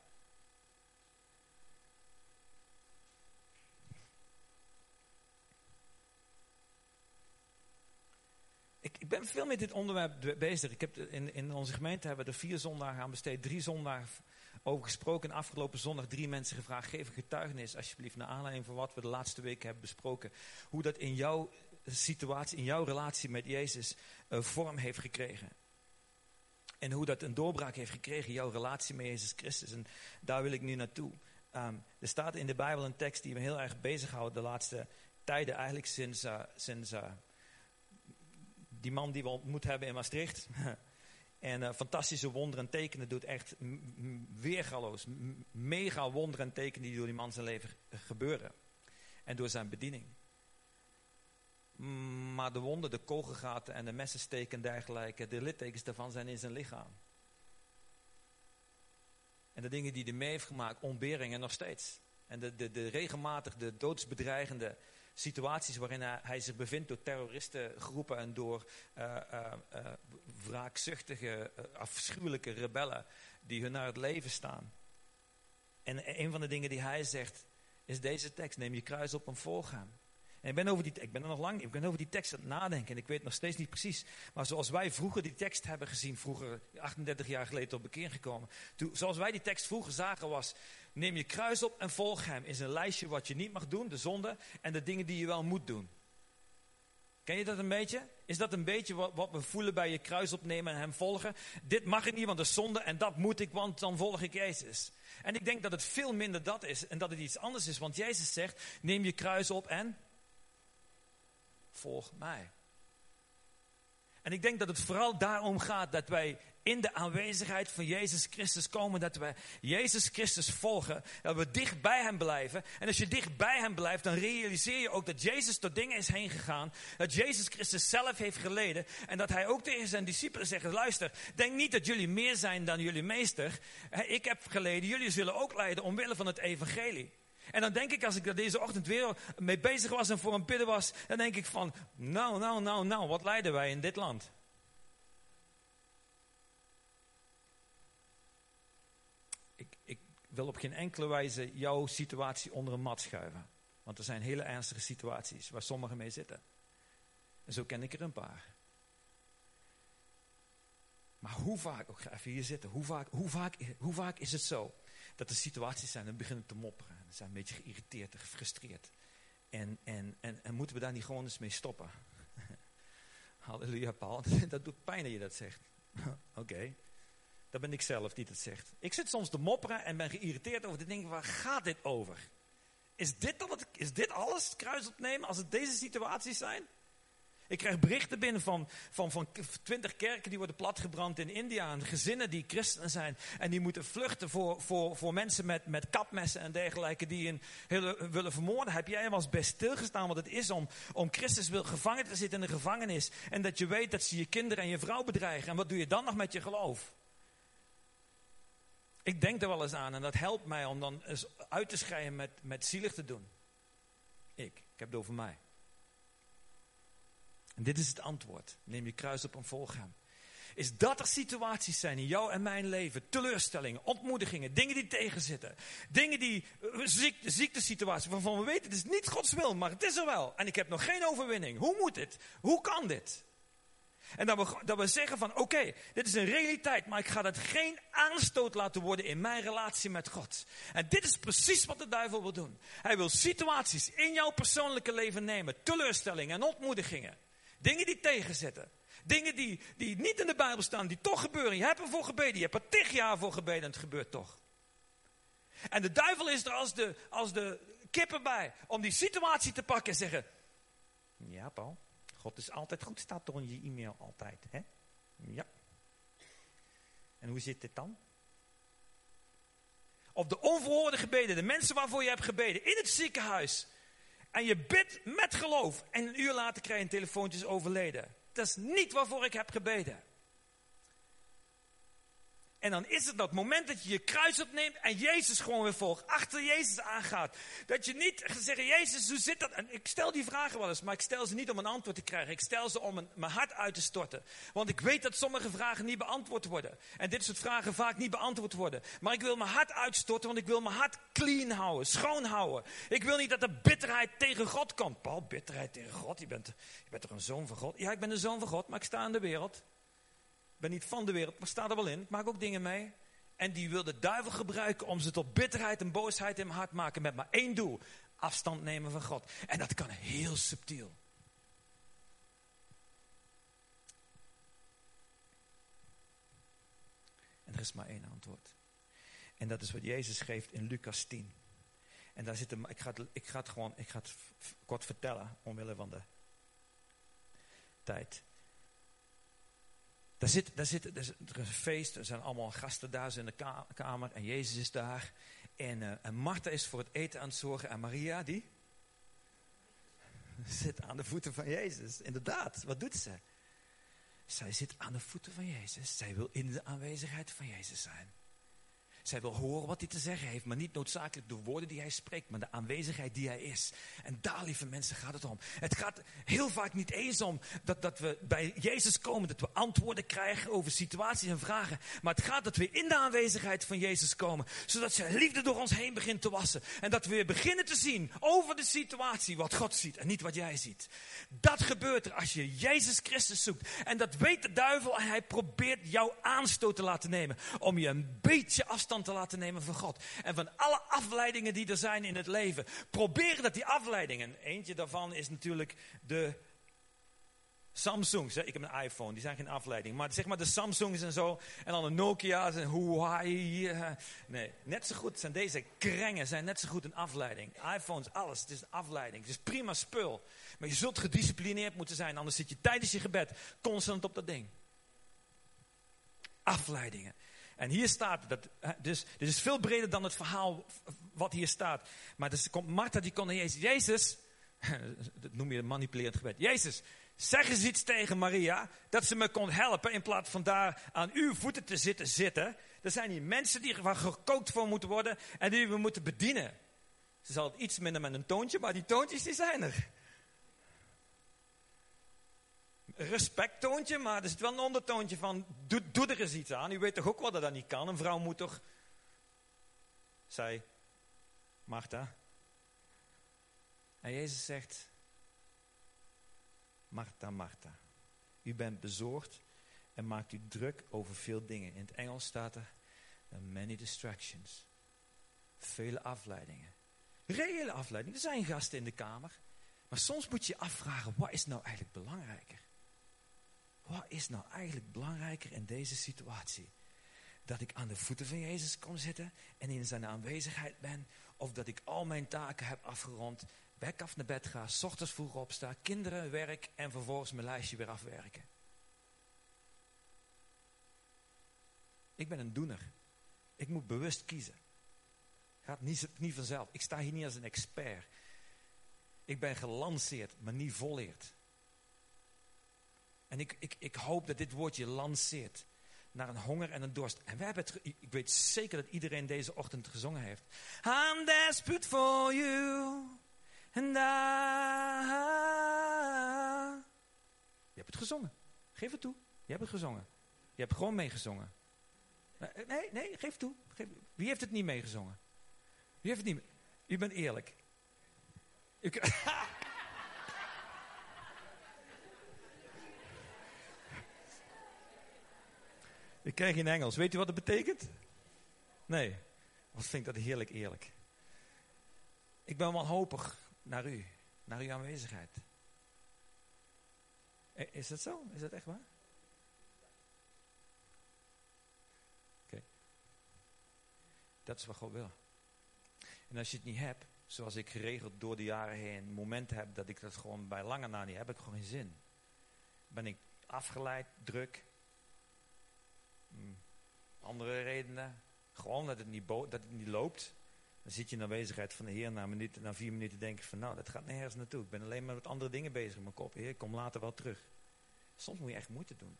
Ik, ben veel met dit onderwerp bezig. Ik heb in, in onze gemeente hebben we er vier zondagen aan besteed. Drie zondagen over gesproken. Afgelopen zondag drie mensen gevraagd. Geef een getuigenis alsjeblieft naar aanleiding van wat we de laatste weken hebben besproken. Hoe dat in jouw situatie, in jouw relatie met Jezus uh, vorm heeft gekregen. En hoe dat een doorbraak heeft gekregen, jouw relatie met Jezus Christus. En daar wil ik nu naartoe. Um, er staat in de Bijbel een tekst die me heel erg bezighoudt de laatste tijden. Eigenlijk sinds, uh, sinds uh, die man die we ontmoet hebben in Maastricht. *laughs* en uh, fantastische wonderen en tekenen doet. Echt weergaloos. Mega wonderen en tekenen die door die man zijn leven gebeuren. En door zijn bediening. Maar de wonden, de kogelgaten en de messensteken en dergelijke, de littekens daarvan zijn in zijn lichaam. En de dingen die hij mee heeft gemaakt, ontberingen nog steeds. En de, de, de regelmatig de doodsbedreigende situaties waarin hij, zich bevindt door terroristengroepen en door uh, wraakzuchtige, afschuwelijke rebellen die hun naar het leven staan. En een van de dingen die hij zegt is deze tekst, neem je kruis op en volg hem. En ik ben, over die, ik ben er nog lang ik ben over die tekst aan het nadenken en ik weet nog steeds niet precies. Maar zoals wij vroeger die tekst hebben gezien, vroeger 38 jaar geleden op bekeer gekomen. Toen, zoals wij die tekst vroeger zagen was, neem je kruis op en volg hem. Is een lijstje wat je niet mag doen, de zonde en de dingen die je wel moet doen. Ken je dat een beetje? Is dat een beetje wat, wat, we voelen bij je kruis opnemen en hem volgen? Dit mag ik niet, want de zonde en dat moet ik, want dan volg ik Jezus. En ik denk dat het veel minder dat is en dat het iets anders is. Want Jezus zegt, neem je kruis op en volg mij. En ik denk dat het vooral daarom gaat dat wij in de aanwezigheid van Jezus Christus komen, dat we Jezus Christus volgen, dat we dicht bij Hem blijven. En als je dicht bij Hem blijft, dan realiseer je ook dat Jezus door dingen is heen gegaan, dat Jezus Christus zelf heeft geleden en dat Hij ook tegen zijn discipelen zegt, luister, denk niet dat jullie meer zijn dan jullie meester. Ik heb geleden, jullie zullen ook lijden omwille van het evangelie. En dan denk ik, als ik er deze ochtend weer mee bezig was en voor een bidden was, dan denk ik van, nou, nou, nou, nou, wat lijden wij in dit land? Ik, ik wil op geen enkele wijze jouw situatie onder een mat schuiven. Want er zijn hele ernstige situaties waar sommigen mee zitten. En zo ken ik er een paar. Maar hoe vaak, ook ga even hier zitten, hoe vaak, hoe vaak, hoe vaak is het zo dat er situaties zijn en beginnen te mopperen. En zijn een beetje geïrriteerd en gefrustreerd. En, en, en, en moeten we daar niet gewoon eens mee stoppen? *laughs* Halleluja, Paul. *laughs* Dat doet pijn dat je dat zegt. *laughs* Oké. Dat ben ik zelf die dat zegt. Ik zit soms te mopperen en ben geïrriteerd over de dingen. Waar gaat dit over? Is dit, dan is dit alles kruis opnemen als het deze situaties zijn? Ik krijg berichten binnen van, van, van twintig kerken die worden platgebrand in India. En gezinnen die christenen zijn. En die moeten vluchten voor, voor, voor mensen met, met kapmessen en dergelijke die in willen vermoorden. Heb jij wel eens best stilgestaan wat het is om, om Christus wil, gevangen te zitten in de gevangenis. En dat je weet dat ze je kinderen en je vrouw bedreigen. En wat doe je dan nog met je geloof? Ik denk er wel eens aan en dat helpt mij om dan eens uit te schrijven met, met zielig te doen. Ik, ik heb het over mij. En dit is het antwoord. Neem je kruis op en volg hem. Is dat er situaties zijn in jou en mijn leven, teleurstellingen, ontmoedigingen, dingen die tegenzitten. Dingen die, eh, ziekte, ziektesituaties waarvan we weten het is niet Gods wil, maar het is er wel. En ik heb nog geen overwinning. Hoe moet dit? Hoe kan dit? En dat we, dat we zeggen van oké, dit is een realiteit, maar ik ga dat geen aanstoot laten worden in mijn relatie met God. En dit is precies wat de duivel wil doen. Hij wil situaties in jouw persoonlijke leven nemen, teleurstellingen en ontmoedigingen. Dingen die tegenzitten. Dingen die, die niet in de Bijbel staan, die toch gebeuren. Je hebt ervoor gebeden, je hebt er tig jaar voor gebeden en het gebeurt toch. En de duivel is er als de, als de kippen bij om die situatie te pakken en zeggen: Ja, Paul, God is altijd goed, staat toch in je e-mail altijd. Hè? Ja. En hoe zit dit dan? Of de onverhoorde gebeden, de mensen waarvoor je hebt gebeden in het ziekenhuis. En je bidt met geloof. En een uur later krijg je een telefoontje overleden. Dat is niet waarvoor ik heb gebeden. En dan is het dat moment dat je je kruis opneemt en Jezus gewoon weer volgt. Achter Jezus aangaat. Dat je niet zegt, Jezus, hoe zit dat? En ik stel die vragen wel eens, maar ik stel ze niet om een antwoord te krijgen. Ik stel ze om mijn hart uit te storten. Want ik weet dat sommige vragen niet beantwoord worden. En dit soort vragen vaak niet beantwoord worden. Maar ik wil mijn hart uitstorten, want ik wil mijn hart clean houden, schoon houden. Ik wil niet dat er bitterheid tegen God komt. Paul, bitterheid tegen God? Je bent, je bent toch een zoon van God? Ja, ik ben een zoon van God, maar ik sta in de wereld ben niet van de wereld, maar sta er wel in. Ik maak ook dingen mee. En die wil de duivel gebruiken om ze tot bitterheid en boosheid in mijn hart te maken. Met maar één doel. Afstand nemen van God. En dat kan heel subtiel. En er is maar één antwoord. En dat is wat Jezus geeft in Lucas 10. En daar zit ik ga, het, ik ga het gewoon, ik ga het kort vertellen, omwille van de tijd. Daar zit, daar zit, er is een feest, er zijn allemaal gasten daar in de kamer en Jezus is daar. En, uh, en Martha is voor het eten aan het zorgen en Maria die *laughs* zit aan de voeten van Jezus. Inderdaad, wat doet ze? Zij zit aan de voeten van Jezus. Zij wil in de aanwezigheid van Jezus zijn. Zij wil horen wat hij te zeggen heeft, maar niet noodzakelijk de woorden die hij spreekt, maar de aanwezigheid die hij is. En daar, lieve mensen, gaat het om. Het gaat heel vaak niet eens om dat, dat we bij Jezus komen, dat we antwoorden krijgen over situaties en vragen. Maar het gaat dat we in de aanwezigheid van Jezus komen, zodat zijn liefde door ons heen begint te wassen. En dat we weer beginnen te zien over de situatie wat God ziet en niet wat jij ziet. Dat gebeurt er als je Jezus Christus zoekt. En dat weet de duivel en hij probeert jou aanstoot te laten nemen om je een beetje afstand te laten nemen van God. En van alle afleidingen die er zijn in het leven. Probeer dat die afleidingen, eentje daarvan is natuurlijk de Samsungs. Ik heb een iPhone, die zijn geen afleiding. Maar zeg maar de Samsungs en zo. En dan de Nokia's en Huawei. Nee, net zo goed zijn deze krengen zijn net zo goed een afleiding. iPhones, alles. Het is een afleiding. Het is prima spul. Maar je zult gedisciplineerd moeten zijn. Anders zit je tijdens je gebed constant op dat ding. Afleidingen. En hier staat, dat, dus dit is veel breder dan het verhaal wat hier staat. Maar dus komt Martha, die kon naar Jezus. Jezus, *laughs* dat noem je een manipulerend gebed. Jezus, zeg eens iets tegen Maria, dat ze me kon helpen in plaats van daar aan uw voeten te zitten zitten. Er zijn hier mensen die waar gekookt voor moeten worden en die we moeten bedienen. Ze zal iets minder met een toontje, maar die toontjes die zijn er respecttoontje, maar er zit wel een ondertoontje van, doe, doe er eens iets aan. U weet toch ook wel dat dat niet kan? Een vrouw moet toch, zei Martha. En Jezus zegt, Martha, Martha, u bent bezorgd en maakt u druk over veel dingen. In het Engels staat er, many distractions. Vele afleidingen. Reële afleidingen. Er zijn gasten in de kamer. Maar soms moet je je afvragen, wat is nou eigenlijk belangrijker? Wat is nou eigenlijk belangrijker in deze situatie? Dat ik aan de voeten van Jezus kom zitten en in zijn aanwezigheid ben. Of dat ik al mijn taken heb afgerond, weg af naar bed ga, s ochtends vroeg opsta, kinderen, werk en vervolgens mijn lijstje weer afwerken. Ik ben een doener. Ik moet bewust kiezen. Gaat niet, niet vanzelf. Ik sta hier niet als een expert. Ik ben gelanceerd, maar niet volleerd. En ik, ik, ik hoop dat dit woordje lanceert naar een honger en een dorst. En we hebben het, ik weet zeker dat iedereen deze ochtend gezongen heeft. I'm desperate for you. And I... Je hebt het gezongen. Geef het toe. Je hebt het gezongen. Je hebt gewoon meegezongen. Nee, nee, geef toe. Wie heeft het niet meegezongen? Wie heeft het niet U bent eerlijk. U, *laughs* Ik krijg in Engels. Weet u wat het betekent? Nee. Wat vind ik dat heerlijk eerlijk. Ik ben wanhopig naar u. Naar uw aanwezigheid. Is dat zo? Is dat echt waar? Oké. Dat is wat God wil. En als je het niet hebt, zoals ik geregeld door de jaren heen momenten heb dat ik dat gewoon bij lange na niet heb, heb ik gewoon geen zin. Ben ik afgeleid, druk. Andere redenen. Gewoon dat het, niet dat het niet loopt. Dan zit je in aanwezigheid van de Heer na, minuut, na vier minuten denk je van nou, dat gaat nergens naartoe. Ik ben alleen maar met andere dingen bezig in mijn kop. Heer, ik kom later wel terug. Soms moet je echt moeite doen.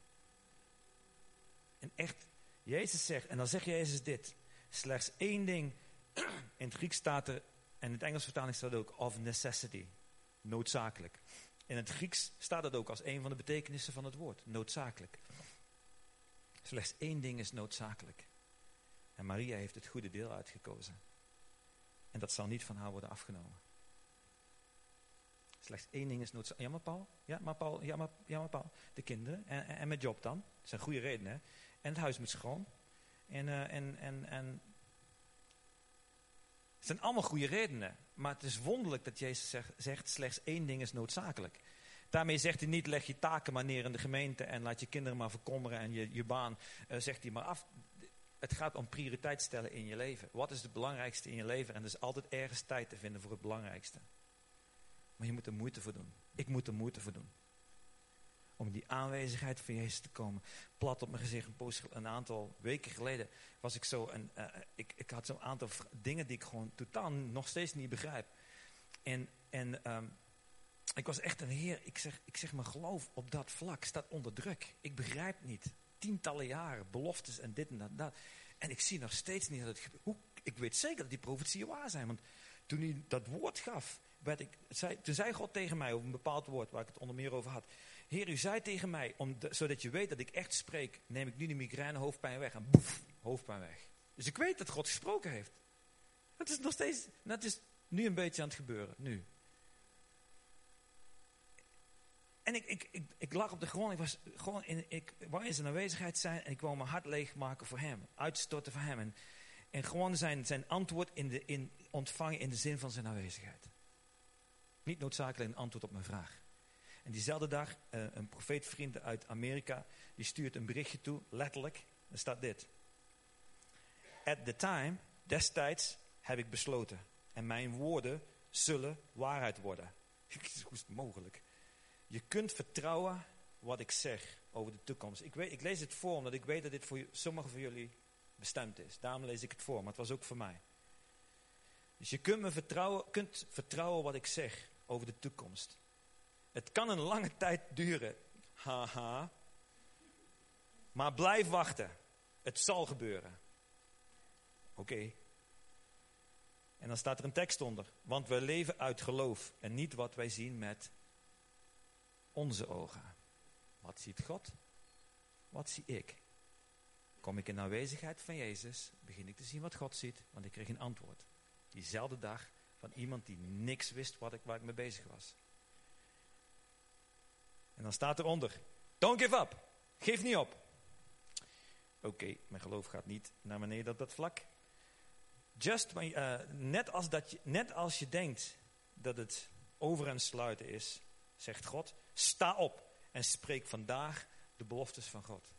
En echt, Jezus zegt, en dan zegt Jezus dit. Slechts één ding, in het Grieks staat er, en in het Engels vertaling staat ook, of necessity. Noodzakelijk. In het Grieks staat het ook als een van de betekenissen van het woord. Noodzakelijk. Slechts één ding is noodzakelijk. En Maria heeft het goede deel uitgekozen. En dat zal niet van haar worden afgenomen. Slechts één ding is noodzakelijk. Ja, maar Paul? Ja, maar Paul? Ja, maar, ja, maar Paul? De kinderen. En, en, en mijn job dan? Dat zijn goede redenen. En het huis moet schoon. En, uh, en, en, en... Het zijn allemaal goede redenen. Maar het is wonderlijk dat Jezus zegt, zegt slechts één ding is noodzakelijk. Daarmee zegt hij niet, leg je taken maar neer in de gemeente en laat je kinderen maar verkommeren en je, je baan, uh, zegt hij maar af. Het gaat om prioriteit stellen in je leven. Wat is het belangrijkste in je leven? En er is altijd ergens tijd te vinden voor het belangrijkste. Maar je moet er moeite voor doen. Ik moet er moeite voor doen. Om die aanwezigheid van Jezus te komen. Plat op mijn gezicht. Een, een aantal weken geleden was ik zo. En, uh, ik, ik had zo'n aantal dingen die ik gewoon totaal nog steeds niet begrijp. En, en um, ik was echt een heer. Ik zeg, ik zeg, mijn geloof op dat vlak staat onder druk. Ik begrijp niet. Tientallen jaren, beloftes en dit en dat. En ik zie nog steeds niet dat het ik weet zeker dat die profetieën waar zijn. Want toen hij dat woord gaf, werd ik, zei, toen zei God tegen mij over een bepaald woord waar ik het onder meer over had. Heer, u zei tegen mij, om zodat je weet dat ik echt spreek, neem ik nu de migraine hoofdpijn weg. En boef, hoofdpijn weg. Dus ik weet dat God gesproken heeft. Dat is nog steeds, dat is nu een beetje aan het gebeuren, nu. En ik, ik, ik, ik, lag op de grond. Ik, was gewoon in, ik wou in zijn aanwezigheid zijn. En ik wou mijn hart leegmaken voor hem. Uitstorten voor hem. En, en gewoon zijn, zijn antwoord in de, in, ontvangen in de zin van zijn aanwezigheid. Niet noodzakelijk een antwoord op mijn vraag. En diezelfde dag, uh, een profeetvriend uit Amerika. Die stuurt een berichtje toe, letterlijk. Er staat dit. At the time, destijds, heb ik besloten. En mijn woorden zullen waarheid worden. *laughs* Hoe is het mogelijk? Je kunt vertrouwen wat ik zeg over de toekomst. Ik, weet, ik lees het voor omdat ik weet dat dit voor sommigen van jullie bestemd is. Daarom lees ik het voor, maar het was ook voor mij. Dus je kunt, me vertrouwen, kunt vertrouwen wat ik zeg over de toekomst. Het kan een lange tijd duren. Haha. Maar blijf wachten. Het zal gebeuren. Oké. En dan staat er een tekst onder. Want we leven uit geloof en niet wat wij zien met onze ogen. Wat ziet God? Wat zie ik? Kom ik in de aanwezigheid van Jezus, begin ik te zien wat God ziet, want ik kreeg een antwoord. Diezelfde dag van iemand die niks wist wat ik, waar ik mee bezig was. En dan staat eronder, don't give up, geef niet op. Oké, mijn geloof gaat niet naar beneden op dat vlak. Just, uh, net, als dat je, net als je denkt dat het over en sluiten is, zegt God, sta op en spreek vandaag de beloftes van God.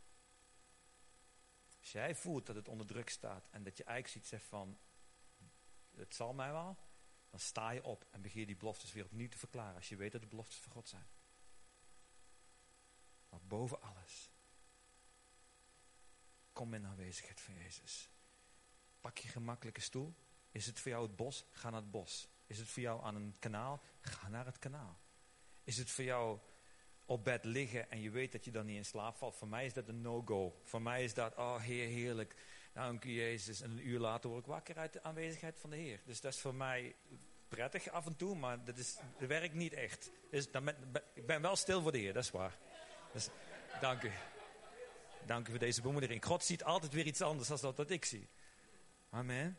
Als jij voelt dat het onder druk staat en dat je eigenlijk ziet van, het zal mij wel, dan sta je op en begin die beloftes weer opnieuw te verklaren als je weet dat de beloftes van God zijn. Maar boven alles, kom in de aanwezigheid van Jezus. Pak je gemakkelijke stoel. Is het voor jou het bos? Ga naar het bos. Is het voor jou aan een kanaal? Ga naar het kanaal. Is het voor jou op bed liggen en je weet dat je dan niet in slaap valt. Voor mij is dat een no-go. Voor mij is dat, oh Heer, heerlijk. Dank u Jezus. En een uur later word ik wakker uit de aanwezigheid van de Heer. Dus dat is voor mij prettig af en toe, maar dat, is, werkt niet echt. Dus dan ik ben wel stil voor de Heer, dat is waar. Dus, dank u. Dank u voor deze bemoediging. God ziet altijd weer iets anders dan dat, dat ik zie. Amen.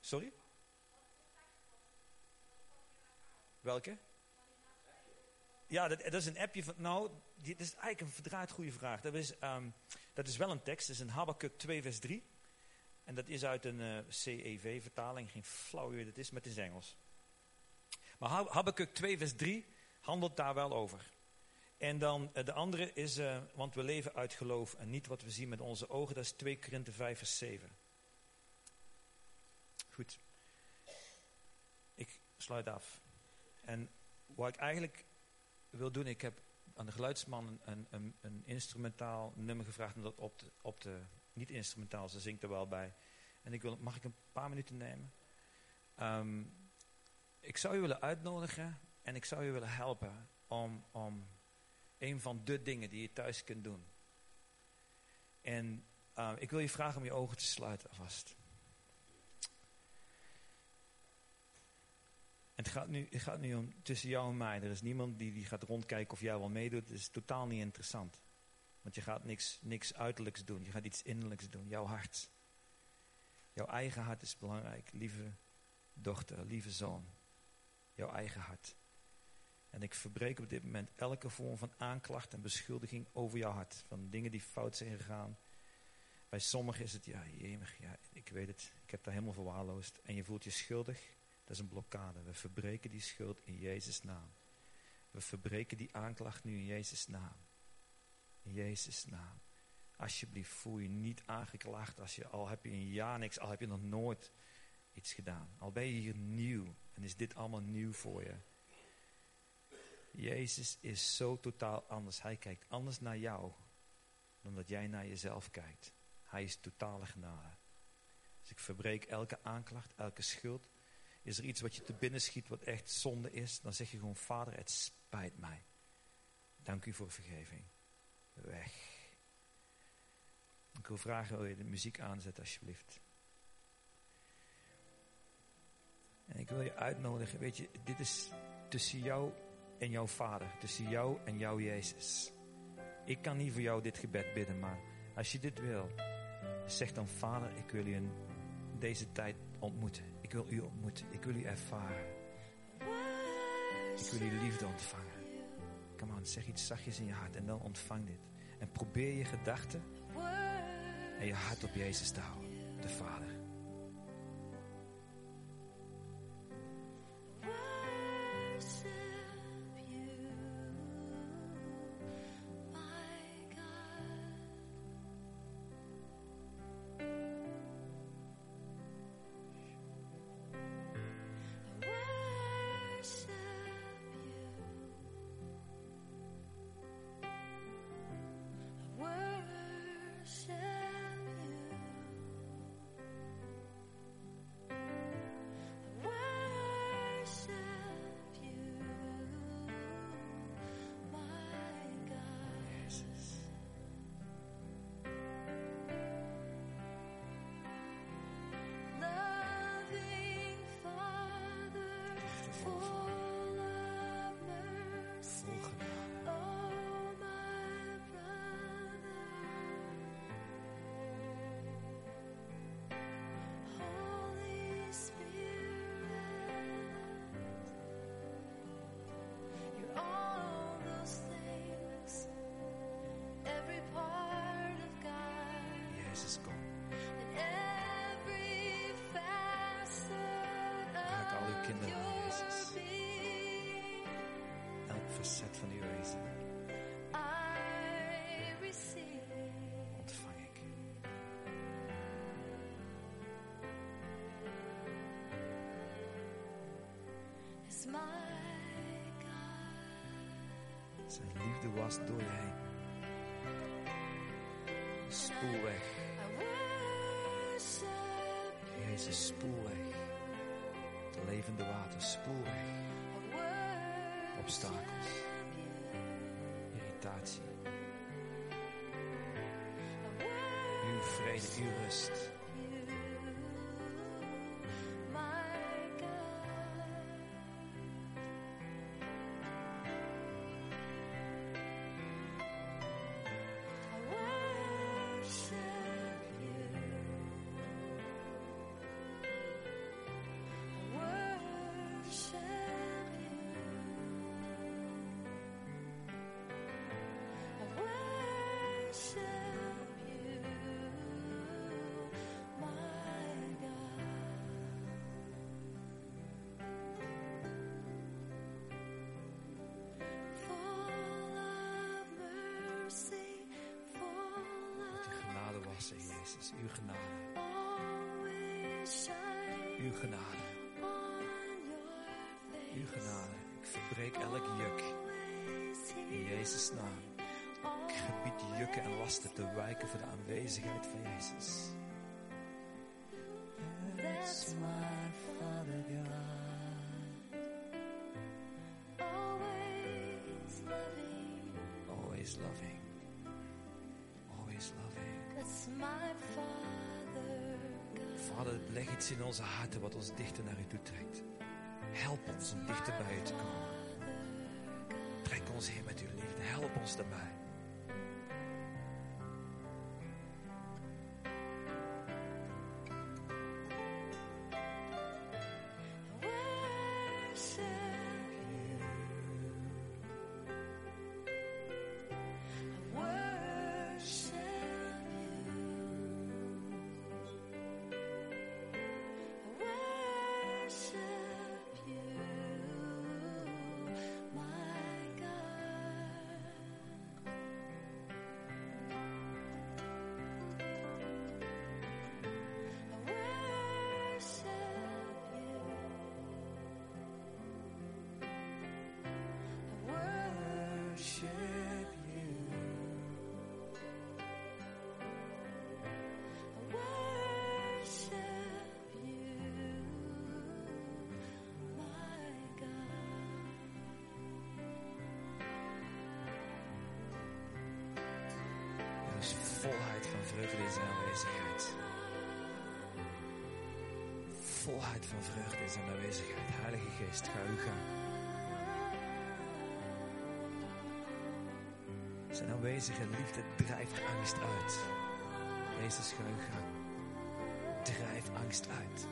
Sorry? Welke? Ja, dat, dat, is een appje van. Nou, dit is eigenlijk een verdraaid goede vraag. Dat is, um, dat is wel een tekst. Dat is een Habakkuk 2, vers 3. En dat is uit een uh, CEV-vertaling. Geen flauw idee dat is, met het is Engels. Maar Habakkuk 2, vers 3 handelt daar wel over. En dan uh, de andere is, uh, want we leven uit geloof en niet wat we zien met onze ogen. Dat is 2 Korinthe 5, vers 7. Goed. Ik sluit af. En wat ik eigenlijk wil doen, ik heb aan de geluidsman een, een, een instrumentaal nummer gevraagd om dat op te, op te, niet instrumentaal, ze zingt er wel bij. En ik wil, mag ik een paar minuten nemen? Um, ik zou u willen uitnodigen en ik zou u willen helpen om, om een van de dingen die je thuis kunt doen. En uh, ik wil je vragen om je ogen te sluiten alvast. Het gaat, nu, het gaat nu om tussen jou en mij. Er is niemand die, die gaat rondkijken of jij wel meedoet. Het is totaal niet interessant. Want je gaat niks, niks uiterlijks doen. Je gaat iets innerlijks doen. Jouw hart. Jouw eigen hart is belangrijk. Lieve dochter, lieve zoon. Jouw eigen hart. En ik verbreek op dit moment elke vorm van aanklacht en beschuldiging over jouw hart. Van dingen die fout zijn gegaan. Bij sommigen is het, ja, jemig, ja, ik weet het. Ik heb daar helemaal verwaarloosd. En je voelt je schuldig. Dat is een blokkade. We verbreken die schuld in Jezus' naam. We verbreken die aanklacht nu in Jezus' naam. In Jezus' naam. Alsjeblieft, voel je niet aangeklaagd als je al heb je een jaar niks, al heb je nog nooit iets gedaan. Al ben je hier nieuw en is dit allemaal nieuw voor je. Jezus is zo totaal anders. Hij kijkt anders naar jou dan dat jij naar jezelf kijkt. Hij is totale genade. Dus ik verbreek elke aanklacht, elke schuld. Is er iets wat je te binnen schiet wat echt zonde is, dan zeg je gewoon, Vader, het spijt mij. Dank u voor vergeving. Weg. Ik wil vragen, wil je de muziek aanzetten alsjeblieft? En ik wil je uitnodigen, weet je, dit is tussen jou en jouw vader, tussen jou en jouw Jezus. Ik kan niet voor jou dit gebed bidden, maar als je dit wil, zeg dan, Vader, ik wil je in deze tijd ontmoeten. Ik wil u ontmoeten. Ik wil u ervaren. Ik wil uw liefde ontvangen. Come on, zeg iets zachtjes in je hart en dan ontvang dit. En probeer je gedachten en je hart op Jezus te houden, de Vader. Zijn liefde was door je heen. Spoelweg. Jezus, spoelweg. De levende water, spoelweg. obstakels, irritatie. Uw vrede, uw rust. Jezus, uw genade. Uw genade. Uw genade. Ik verbreek elk juk. In Jezus' naam. Ik gebied jukken en lasten te wijken voor de aanwezigheid van Jezus. Dichter naar u toe trekt. Help ons om dichter bij u te komen. Trek ons heen met uw liefde. Help ons daarbij. Volheid van vreugde in zijn aanwezigheid. Volheid van vreugde in zijn aanwezigheid. Heilige Geest, ga u gaan. Zijn aanwezige liefde drijft angst uit. Jezus, ga u gaan. Drijf angst uit.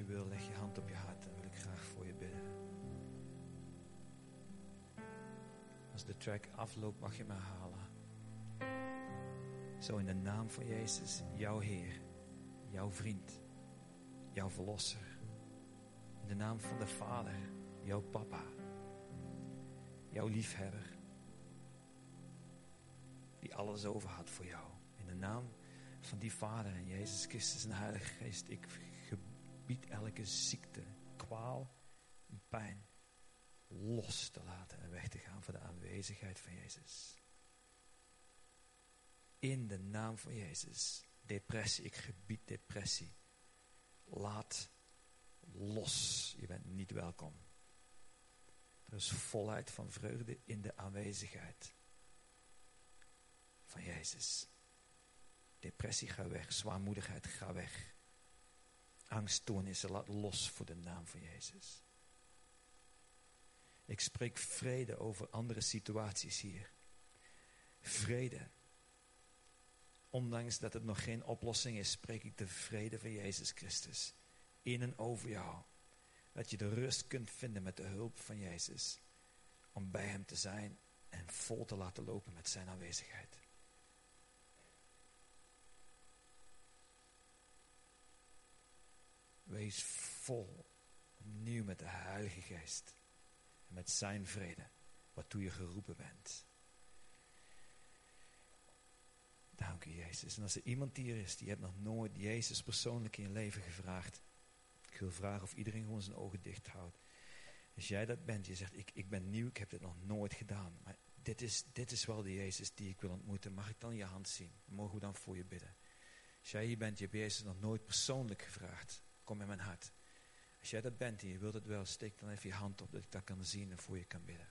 Je wil, leg je hand op je hart. Dan wil ik graag voor je bidden. Als de track afloopt, mag je me halen. Zo in de naam van Jezus, jouw Heer, jouw vriend, jouw Verlosser. In de naam van de Vader, jouw Papa, jouw liefhebber. Die alles over had voor jou. In de naam van die Vader en Jezus Christus en Heilige Geest. Ik gebied elke ziekte, kwaal en pijn los te laten en weg te gaan voor de aanwezigheid van Jezus. In de naam van Jezus. Depressie, ik gebied depressie. Laat los. Je bent niet welkom. Er is volheid van vreugde in de aanwezigheid van Jezus. Depressie, ga weg. Zwaarmoedigheid, ga weg. Angststoornissen, laat los voor de naam van Jezus. Ik spreek vrede over andere situaties hier. Vrede. Ondanks dat het nog geen oplossing is, spreek ik de vrede van Jezus Christus in en over jou. Dat je de rust kunt vinden met de hulp van Jezus. Om bij Hem te zijn en vol te laten lopen met Zijn aanwezigheid. Wees vol opnieuw met de Heilige Geest. En met Zijn vrede, waartoe je geroepen bent. Dank u, Jezus. En als er iemand hier is die heeft nog nooit Jezus persoonlijk in je leven gevraagd. Ik wil vragen of iedereen gewoon zijn ogen dicht houdt. Als jij dat bent, je zegt, ik, ik ben nieuw, ik heb dit nog nooit gedaan. Maar dit is, dit is wel de Jezus die ik wil ontmoeten. Mag ik dan je hand zien? Mogen we dan voor je bidden? Als jij hier bent, je hebt Jezus nog nooit persoonlijk gevraagd. Kom in mijn hart. Als jij dat bent en je wilt het wel, steek dan even je hand op dat ik dat kan zien en voor je kan bidden.